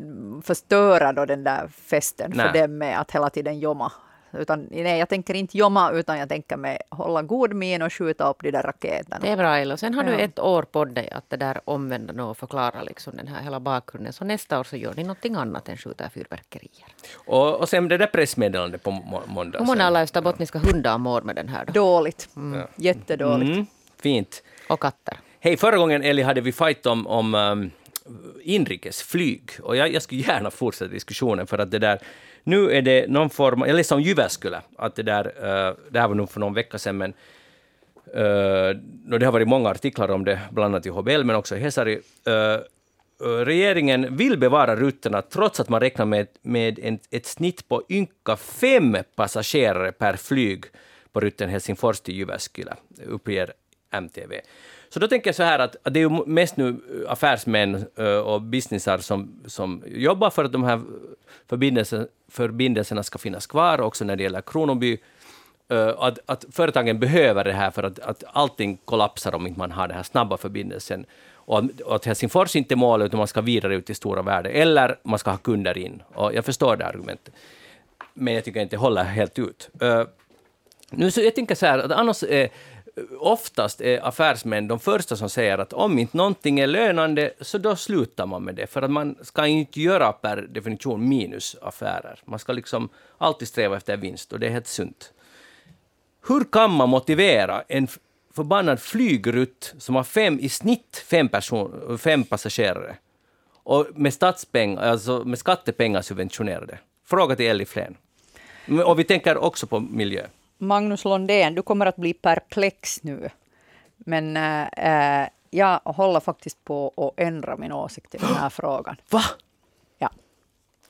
Speaker 3: förstöra då den där festen Nej. för dem med att hela tiden jomma Utan, nej, jag tänker inte jomma, utan jag tänker mig hålla god min och skjuta upp de där raketerna.
Speaker 2: Det är bra, Ella. Sen har
Speaker 3: Ja.
Speaker 2: du ett år på dig att det där omvända nu och förklara liksom den här hela bakgrunden. Så nästa år så gör ni någonting annat än skjuta fyrverkerier.
Speaker 1: Och, och sen det där pressmeddelandet på må- måndag.
Speaker 2: Hur många alla österbottniska hundar mår med den här då?
Speaker 3: Dåligt.
Speaker 1: Ja.
Speaker 3: Jättedåligt.
Speaker 1: Mm, fint.
Speaker 2: Och katter.
Speaker 1: Hej, förra gången Eli hade vi fight om, om um, inrikesflyg och jag, jag skulle gärna fortsätta diskussionen för att det där, nu är det någon form, jag läste om Jyväskylä, att det där, eh, det här var nog för någon vecka sedan, men eh, det har varit många artiklar om det, bland annat i HBL men också i Hesari. Eh, regeringen vill bevara rutterna trots att man räknar med, med en, ett snitt på ynka fem passagerare per flyg på rutten Helsingfors till Jyväskylä, uppger MTV. Så då tänker jag så här att, att det är ju mest nu eh, affärsmän eh, och businessar som, som jobbar för att de här eh, förbindelserna, förbindelserna ska finnas kvar, också när det gäller Kronoby. Att, att företagen behöver det här för att, att allting kollapsar om inte man har den här snabba förbindelsen. Och att, och att Helsingfors inte är målet, utan man ska vidare ut i stora världen. eller man ska ha kunder in. Och jag förstår det argumentet. Men jag tycker inte det håller helt ut. Uh, nu så jag tänker så här, att annars är oftast är affärsmän de första som säger att om inte någonting är lönande, så då slutar man med det. För att man ska inte göra per definition minusaffärer. Man ska liksom alltid sträva efter vinst och det är helt sunt. Hur kan man motivera en förbannad flygrutt som har fem, i snitt fem, person, fem passagerare och med, alltså med skattepengar subventionerade? Fråga till Elli Flen. Och vi tänker också på miljö.
Speaker 3: Magnus Londén, du kommer att bli perplex nu. Men äh, jag håller faktiskt på att ändra min åsikt i den här frågan.
Speaker 1: Va?
Speaker 3: Ja.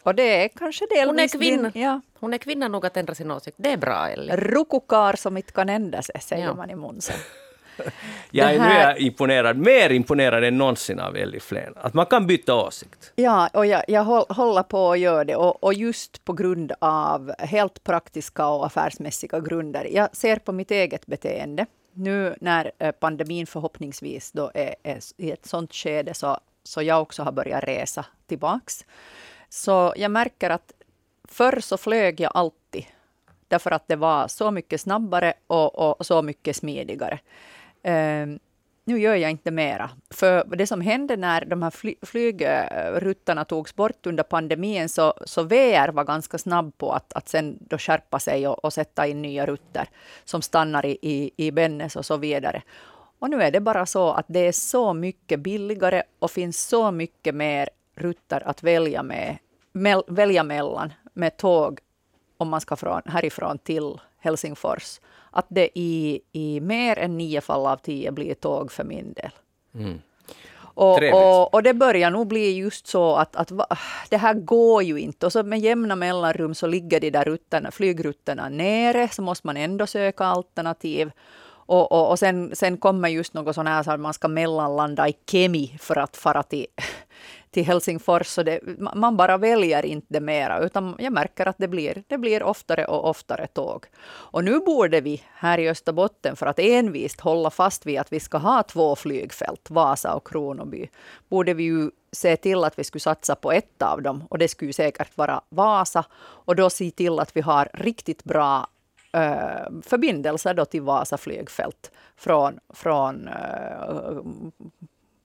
Speaker 3: Och det är kanske delvis...
Speaker 2: Hon är kvinna.
Speaker 3: Din, ja,
Speaker 2: Hon är kvinna nog att ändra sin åsikt. Det är bra, Elli.
Speaker 3: rukukar som inte kan ändra sig, säger
Speaker 2: Ja.
Speaker 3: man i Munsen.
Speaker 1: Jag är,
Speaker 3: Det
Speaker 1: Nu är
Speaker 3: här-
Speaker 1: jag imponerad, mer imponerad än någonsin av Elli Flen. Att man kan byta åsikt.
Speaker 3: Ja, och jag, jag håll- håller på att göra det. Och, och just på grund av helt praktiska och affärsmässiga grunder. Jag ser på mitt eget beteende. Nu när eh, pandemin förhoppningsvis då är, är i ett sånt skede så, så jag också har börjat resa tillbaks. Så jag märker att förr så flög jag alltid. Därför att det var så mycket snabbare och, och så mycket smidigare. Ehm, nu gör jag inte mera. För det som hände när de här fly, flygrutterna togs bort under pandemin, så, så VR var ganska snabb på att, att sen då skärpa sig och, och sätta in nya rutter som stannar i, i, i Bennes och så vidare. Och nu är det bara så att det är så mycket billigare och finns så mycket mer rutter att välja, med, mel, välja mellan med tåg om man ska från, härifrån till Helsingfors. Att det i, i mer än nio fall av tio blir tåg för min del.
Speaker 1: Mm.
Speaker 3: Och, och, och det börjar nog bli just så att, att det här går ju inte. Och så med jämna mellanrum så ligger de där rutterna, flygrutterna nere, så måste man ändå söka alternativ. Och, och, och sen, sen kommer just något sånt här så att man ska mellanlanda i Kemi för att fara till, till Helsingfors. Så det, man bara väljer inte det mera, utan jag märker att det blir, det blir oftare och oftare tåg. Och nu borde vi här i Österbotten, för att envist hålla fast vid att vi ska ha två flygfält, Vasa och Kronoby, borde vi ju se till att vi skulle satsa på ett av dem. Och det skulle ju säkert vara Vasa. Och då se till att vi har riktigt bra eh, förbindelser då till Vasa flygfält från, från eh,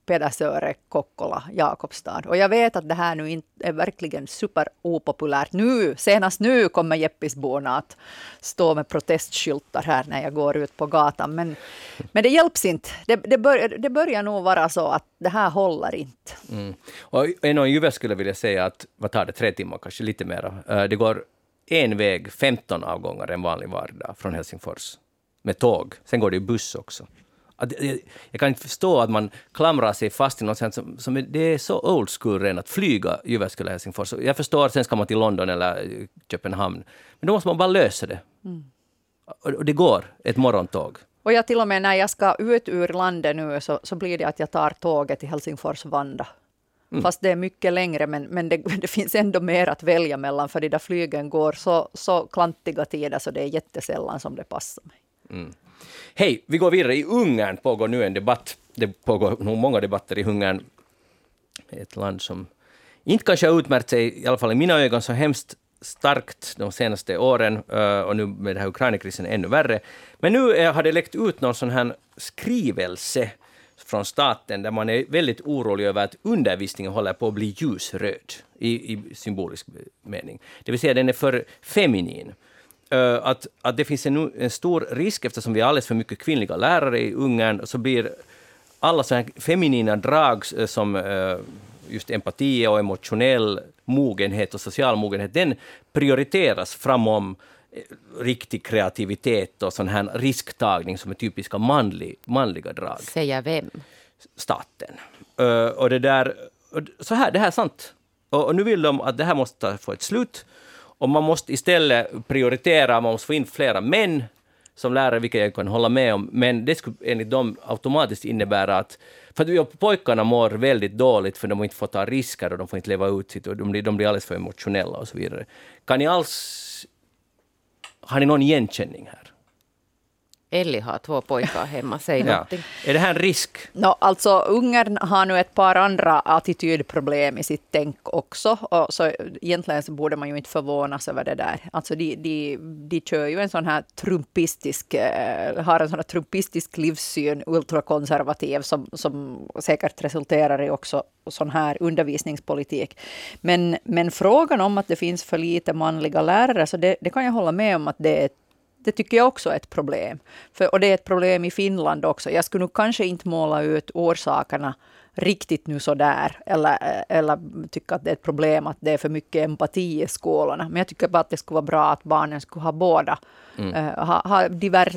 Speaker 3: Pedersöre, Kokkola, Jakobstad. Och jag vet att det här nu är verkligen superopopulärt. Nu, senast nu kommer Jeppisborna att stå med protestskyltar här när jag går ut på gatan. Men, men det hjälps inte. Det, det, bör, det börjar nog vara så att det här håller inte.
Speaker 1: Mm. Och en och skulle vill jag säga att, vad tar det, tre timmar, kanske lite mera. Eh, det går en väg, 15 avgångar en vanlig vardag från Helsingfors. Med tåg. Sen går det ju buss också. Att, jag, jag kan inte förstå att man klamrar sig fast i något sånt som, som är, det är så old school redan att flyga Jyväskylä Helsingfors. Jag förstår att sen ska man till London eller eh, Köpenhamn. Men då måste man bara lösa det. Och, och det går, ett morgontåg.
Speaker 3: Och jag till och med när jag ska ut ur landet nu så, så blir det att jag tar tåget till Helsingfors Vanda. Fast det är mycket längre, men, men det, det finns ändå mer att välja mellan, för de där flygen går så, så klantiga tider så det är jättesällan som det passar mig.
Speaker 1: Hej, vi går vidare. I Ungern pågår nu en debatt. Det pågår nog många debatter i Ungern. Ett land som inte kanske har utmärkt sig, i alla fall i mina ögon, så hemskt starkt de senaste åren eh, och nu med den här Ukrainakrisen ännu värre. Men nu eh, har det läckt ut någon sån här skrivelse från staten där man är väldigt orolig över att undervisningen håller på att bli ljusröd i, i symbolisk mening. Det vill säga den är för feminin. Uh, att, att det finns en, en, stor risk, eftersom vi har alldeles för mycket kvinnliga lärare i Ungern, så blir alla sådana feminina drag uh, som uh, just empati och emotionell mogenhet och social mogenhet, den prioriteras framom riktig kreativitet och sån här risktagning som är typiska manlig, manliga drag.
Speaker 2: Säger vem?
Speaker 1: Staten. Och det där, så här, det här är sant. Och, nu vill de att det här måste få ett slut. Och man måste istället prioritera, man måste få in flera män som lärare, vilket jag kan hålla med om, men det skulle enligt dem automatiskt innebära att för att pojkarna mår väldigt dåligt för de inte får ta risker och de får inte leva ut sitt och de blir, de blir alldeles för emotionella och så vidare. Kan ni alls har ni någon igenkänning här?
Speaker 2: Ellie har två pojkar hemma, säg ja. någonting.
Speaker 1: Är det här en risk?
Speaker 3: No, alltså Ungern har nu ett par andra attitydproblem i sitt tänk också. Och så egentligen så borde man ju inte förvånas över det där. Alltså de, de, de kör ju en sån här trumpistisk, eh, har en sån här trumpistisk livssyn, ultrakonservativ, som, som säkert resulterar i också sån här undervisningspolitik. Men, men frågan om att det finns för lite manliga lärare, så det, det kan jag hålla med om att det är ett det tycker jag också är ett problem. För, och det är ett problem i Finland också. Jag skulle nog kanske inte måla ut orsakerna riktigt nu så där eller, eller tycka att det är ett problem att det är för mycket empati i skolorna. Men jag tycker bara att det skulle vara bra att barnen skulle ha båda. Mm. Uh, ha, ha divers,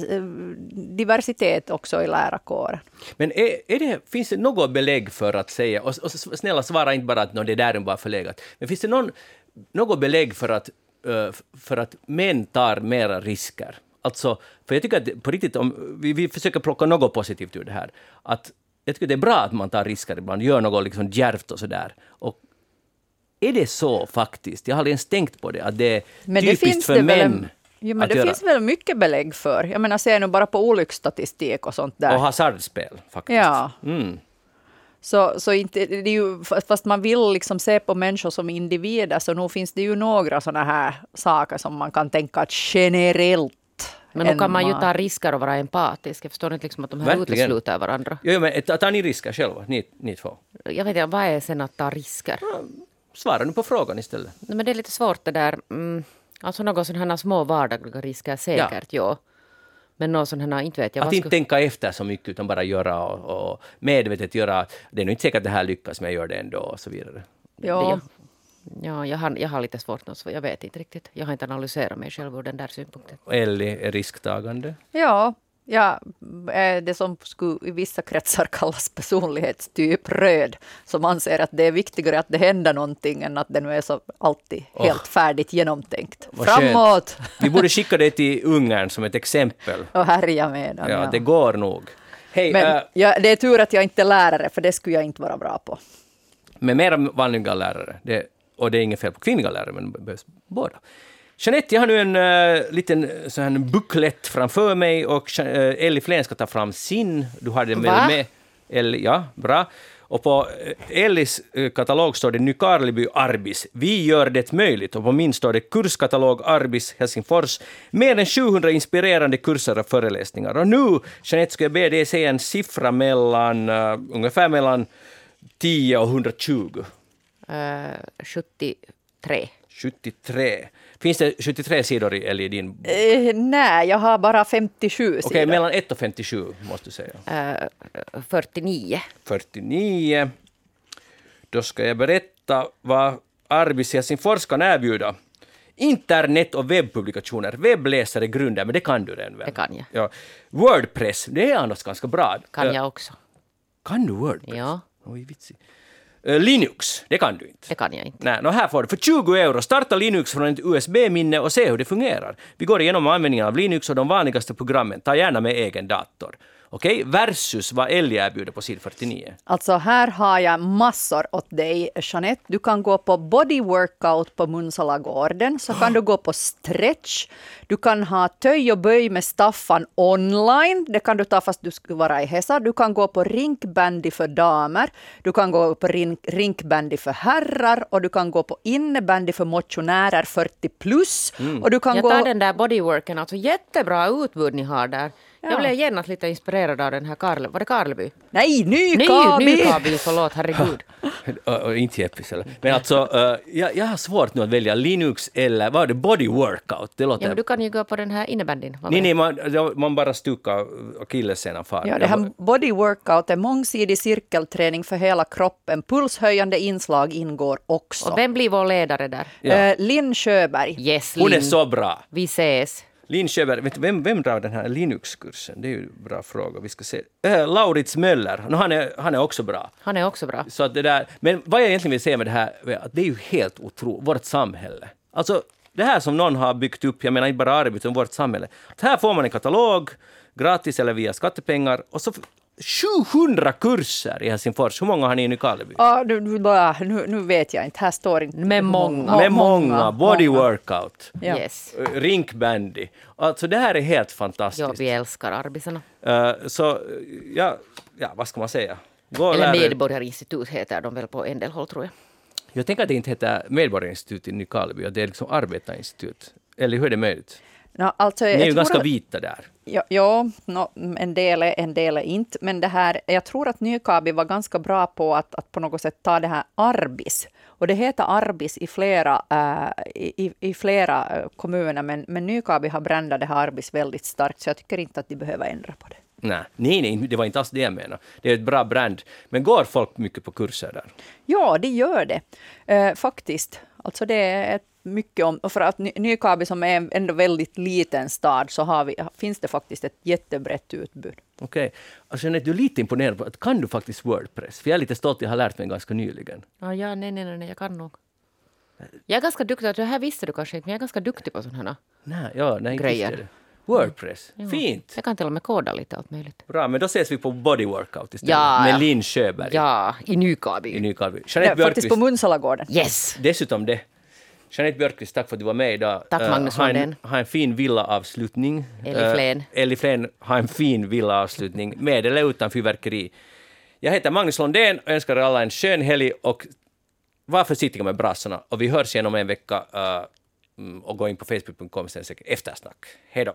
Speaker 3: diversitet också i lärarkåren.
Speaker 1: Men är, är det, finns det något belägg för att säga, och, och snälla svara inte bara att det där är bara förlegat, men finns det någon, något belägg för att Eh, för att män tar mera risker. Alltså, för jag tycker att på riktigt, om vi, vi försöker plocka något positivt ur det här, att jag tycker det är bra att man tar risker ibland, gör något liksom djärvt och sådär. Och är det så faktiskt? Jag har aldrig ens tänkt på det, att det är men typiskt det för män. En,
Speaker 3: ja, men det göra. finns väl mycket belägg för. Jag menar, se nu bara på olycksstatistik och sånt där.
Speaker 1: Och hasardspel, faktiskt.
Speaker 3: Ja. Mm. Så, så inte, det är ju, fast man vill liksom se på människor som individer, så nu finns det ju några sådana här saker som man kan tänka att generellt
Speaker 2: men då kan man ju ta risker och vara empatisk. Jag förstår inte liksom att de här Verkligen. utesluter varandra.
Speaker 1: Jo, men tar ni risker själva, ni, ni två?
Speaker 2: Jag vet inte, vad är sen att ta risker?
Speaker 1: Svara nu på frågan istället.
Speaker 2: Nej, men det är lite svårt det där. Mm, alltså några sådana små vardagliga risker säkert, ja. ja. Men någon sån här, inte vet jag.
Speaker 1: Att inte tänka efter så mycket utan bara göra och, och medvetet göra. Det är nog inte säkert att det här lyckas men jag gör det ändå och så vidare.
Speaker 2: Ja. Ja, jag har, jag har lite svårt, jag vet inte riktigt. Jag har inte analyserat mig själv ur den där synpunkten.
Speaker 1: Ellie är risktagande?
Speaker 3: Ja, Ja, det som skulle i vissa kretsar kallas personlighetstyp röd, som anser att det är viktigare att det händer någonting än att det nu är så alltid oh. helt färdigt genomtänkt. Framåt! Skönt.
Speaker 1: Vi borde skicka det till Ungern som ett exempel.
Speaker 3: Och härja med dem.
Speaker 1: Ja, ja, det går nog.
Speaker 3: Hey, Men, uh, ja, det är tur att jag inte är lärare, för det skulle jag inte vara bra på.
Speaker 1: Med mera vanliga lärare, det, och det är inget fel på kvinnliga lärare, men det behövs båda. Jeanette, jag har nu en uh, liten sån här buklett framför mig och uh, Ellie Flen ska ta fram sin. Du har den väl med? Ellie, ja, bra. Och på eh, Ellis katalog står det Nykarleby Arbis. Vi gör det möjligt. Och på min står det kurskatalog Arbis Helsingfors. Mer än 700 inspirerande kurser och föreläsningar. Och nu, Jeanette, ska jag be dig säga en siffra mellan, uh, ungefär mellan 10 och 120. Uh,
Speaker 2: 73.
Speaker 1: 73. Finns det 73 sidor i, i din bok?
Speaker 3: Eh, nej, jag har bara 57
Speaker 1: sidor. Okej, mellan 1 och 57 måste du säga.
Speaker 2: Uh, 49.
Speaker 1: 49. Då ska jag berätta vad Arbis Helsingfors kan erbjuda. Internet och webbpublikationer. Webbläsare grunden, men det kan du redan väl?
Speaker 2: Det kan jag.
Speaker 1: Ja. Wordpress, det är annars ganska bra.
Speaker 2: Kan jag också.
Speaker 1: Kan du Wordpress?
Speaker 2: Ja.
Speaker 1: Oj, vitsigt. Eh, Linux, det kan du inte.
Speaker 2: Det kan jag inte.
Speaker 1: Nej, no, här får du för 20 euro starta Linux från ett USB-minne och se hur det fungerar. Vi går igenom användningen av Linux och de vanligaste programmen. Ta gärna med egen dator. Okej, versus vad Ellie erbjuder på sid 49.
Speaker 3: Alltså här har jag massor åt dig, Jeanette. Du kan gå på body workout på Munsalagården, så kan du gå på stretch. Du kan ha töj och böj med Staffan online. Det kan du ta fast du skulle vara i Hesa. Du kan gå på rinkbandy för damer. Du kan gå på rink, rinkbandy för herrar och du kan gå på innebandy för motionärer 40 plus. Och du kan
Speaker 2: Jag
Speaker 3: gå...
Speaker 2: tar den där bodyworken, alltså jättebra utbud ni har där. Jag blev genast lite inspirerad av den här Karle, var det Karleby?
Speaker 3: Nej, Nykabi!
Speaker 2: Nykabi, förlåt, herregud.
Speaker 1: Och, inte Jeppis eller. Men alltså, eh, jag, jag har svårt nu att välja Linux eller vad är det, body workout. Det låter...
Speaker 2: Ja, men du kan ju gå på den här innebandyn.
Speaker 1: Nej, nej, man, man bara stukar akillessenan far.
Speaker 3: Ja, det här body workout är mångsidig cirkelträning för hela kroppen. Pulshöjande inslag ingår också.
Speaker 2: Och vem blir vår ledare där?
Speaker 1: Ja.
Speaker 3: Eh, Linn Sjöberg.
Speaker 2: Yes,
Speaker 1: Hon är
Speaker 2: Linn.
Speaker 1: så bra.
Speaker 2: Vi ses.
Speaker 1: Linn Sjöberg, vet du, vem, vem drar den här Linux-kursen? Det är ju en bra fråga. Vi ska se. Äh, Laurits Möller, no, han, är, han är också bra.
Speaker 2: Han är också bra.
Speaker 1: Så det där, men vad jag egentligen vill säga med det här, är att det är ju helt otroligt, vårt samhälle. Alltså, det här som någon har byggt upp, jag menar inte bara Arvid, utan vårt samhälle. Att här får man en katalog, gratis eller via skattepengar, och så 700 kurser i Helsingfors. Hur många har ni i Nykarleby?
Speaker 3: Ah, nu, nu, nu, vet jag inte, här står inte...
Speaker 2: Med många.
Speaker 1: Med många, body
Speaker 3: många.
Speaker 1: workout,
Speaker 3: Ja.
Speaker 2: Yes.
Speaker 1: eh, rinkbandy. Alltså det här är helt
Speaker 2: Ja,
Speaker 1: fantastiskt.
Speaker 2: vi älskar arbisarna.
Speaker 1: Eh, så, eh, ja, ja, vad ska man säga? Gå
Speaker 2: Eller
Speaker 1: er.
Speaker 2: medborgarinstitut heter de väl på en del håll tror jag.
Speaker 1: Jag tänker att det inte heter Medborgarinstitut i Nykarleby, att det är liksom arbetarinstitut. Eller hur är det möjligt?
Speaker 3: Nå, alltså,
Speaker 1: Ni är ju ganska
Speaker 3: att-
Speaker 1: vita där.
Speaker 3: Ja, ja nå, en del är, en del är inte. Men det här, jag tror att Nykabi var ganska bra på att, att på något sätt ta det här arbis. Och det heter arbis i flera, i, i- i flera eh, kommuner, men, men Nykabi har brändat det här arbis väldigt starkt, så jag tycker inte att de behöver ändra på det.
Speaker 1: Nej, nej, nej, det var inte alls det jag menade. Det är ett bra brand. Men går folk mycket på kurser där?
Speaker 3: Ja, det gör det. Eh, faktiskt. Alltså det är ett mycket om... Och för att Ny- Nykabi som är en ändå väldigt liten stad så har vi, finns det faktiskt ett jättebrett utbud.
Speaker 1: Okej. Alltså, Jeanette, du är lite imponerad på att kan du faktiskt Wordpress? För jag är lite stolt, jag har lärt mig ganska nyligen.
Speaker 2: Ja, ja nej, nej, nej, jag kan nog. Jag är ganska duktig, det här visste du kanske inte, men jag är ganska duktig på sådana här.
Speaker 1: Nej, ja, nej, inte
Speaker 2: Grejer.
Speaker 1: Wordpress, fint.
Speaker 2: Jag kan till och med koda lite allt möjligt.
Speaker 1: Bra, men då ses vi på Body Workout istället.
Speaker 2: Ja,
Speaker 1: med. Linn Sjöberg
Speaker 2: Ja, i
Speaker 1: i
Speaker 2: Nykabi.
Speaker 1: Nykarleby.
Speaker 3: Ja,
Speaker 1: Jeanette
Speaker 3: faktiskt på Munsalagården.
Speaker 2: Yes!
Speaker 1: dessutom det. Jeanette Björkqvist, tack för att du var med idag.
Speaker 2: Tack,
Speaker 1: Eh,
Speaker 2: Magnus
Speaker 1: ha en, ha en fin villaavslutning.
Speaker 2: Ellie
Speaker 1: Eh,
Speaker 2: Flen.
Speaker 1: Ellie Flen, ha en fin villaavslutning med eller utan fyrverkeri. Jag heter Magnus Lundén och önskar er alla en skön helg och var försiktiga med brasorna. Och vi hörs igen om en vecka. eh, och gå in på facebook.com eftersnack. Hej då!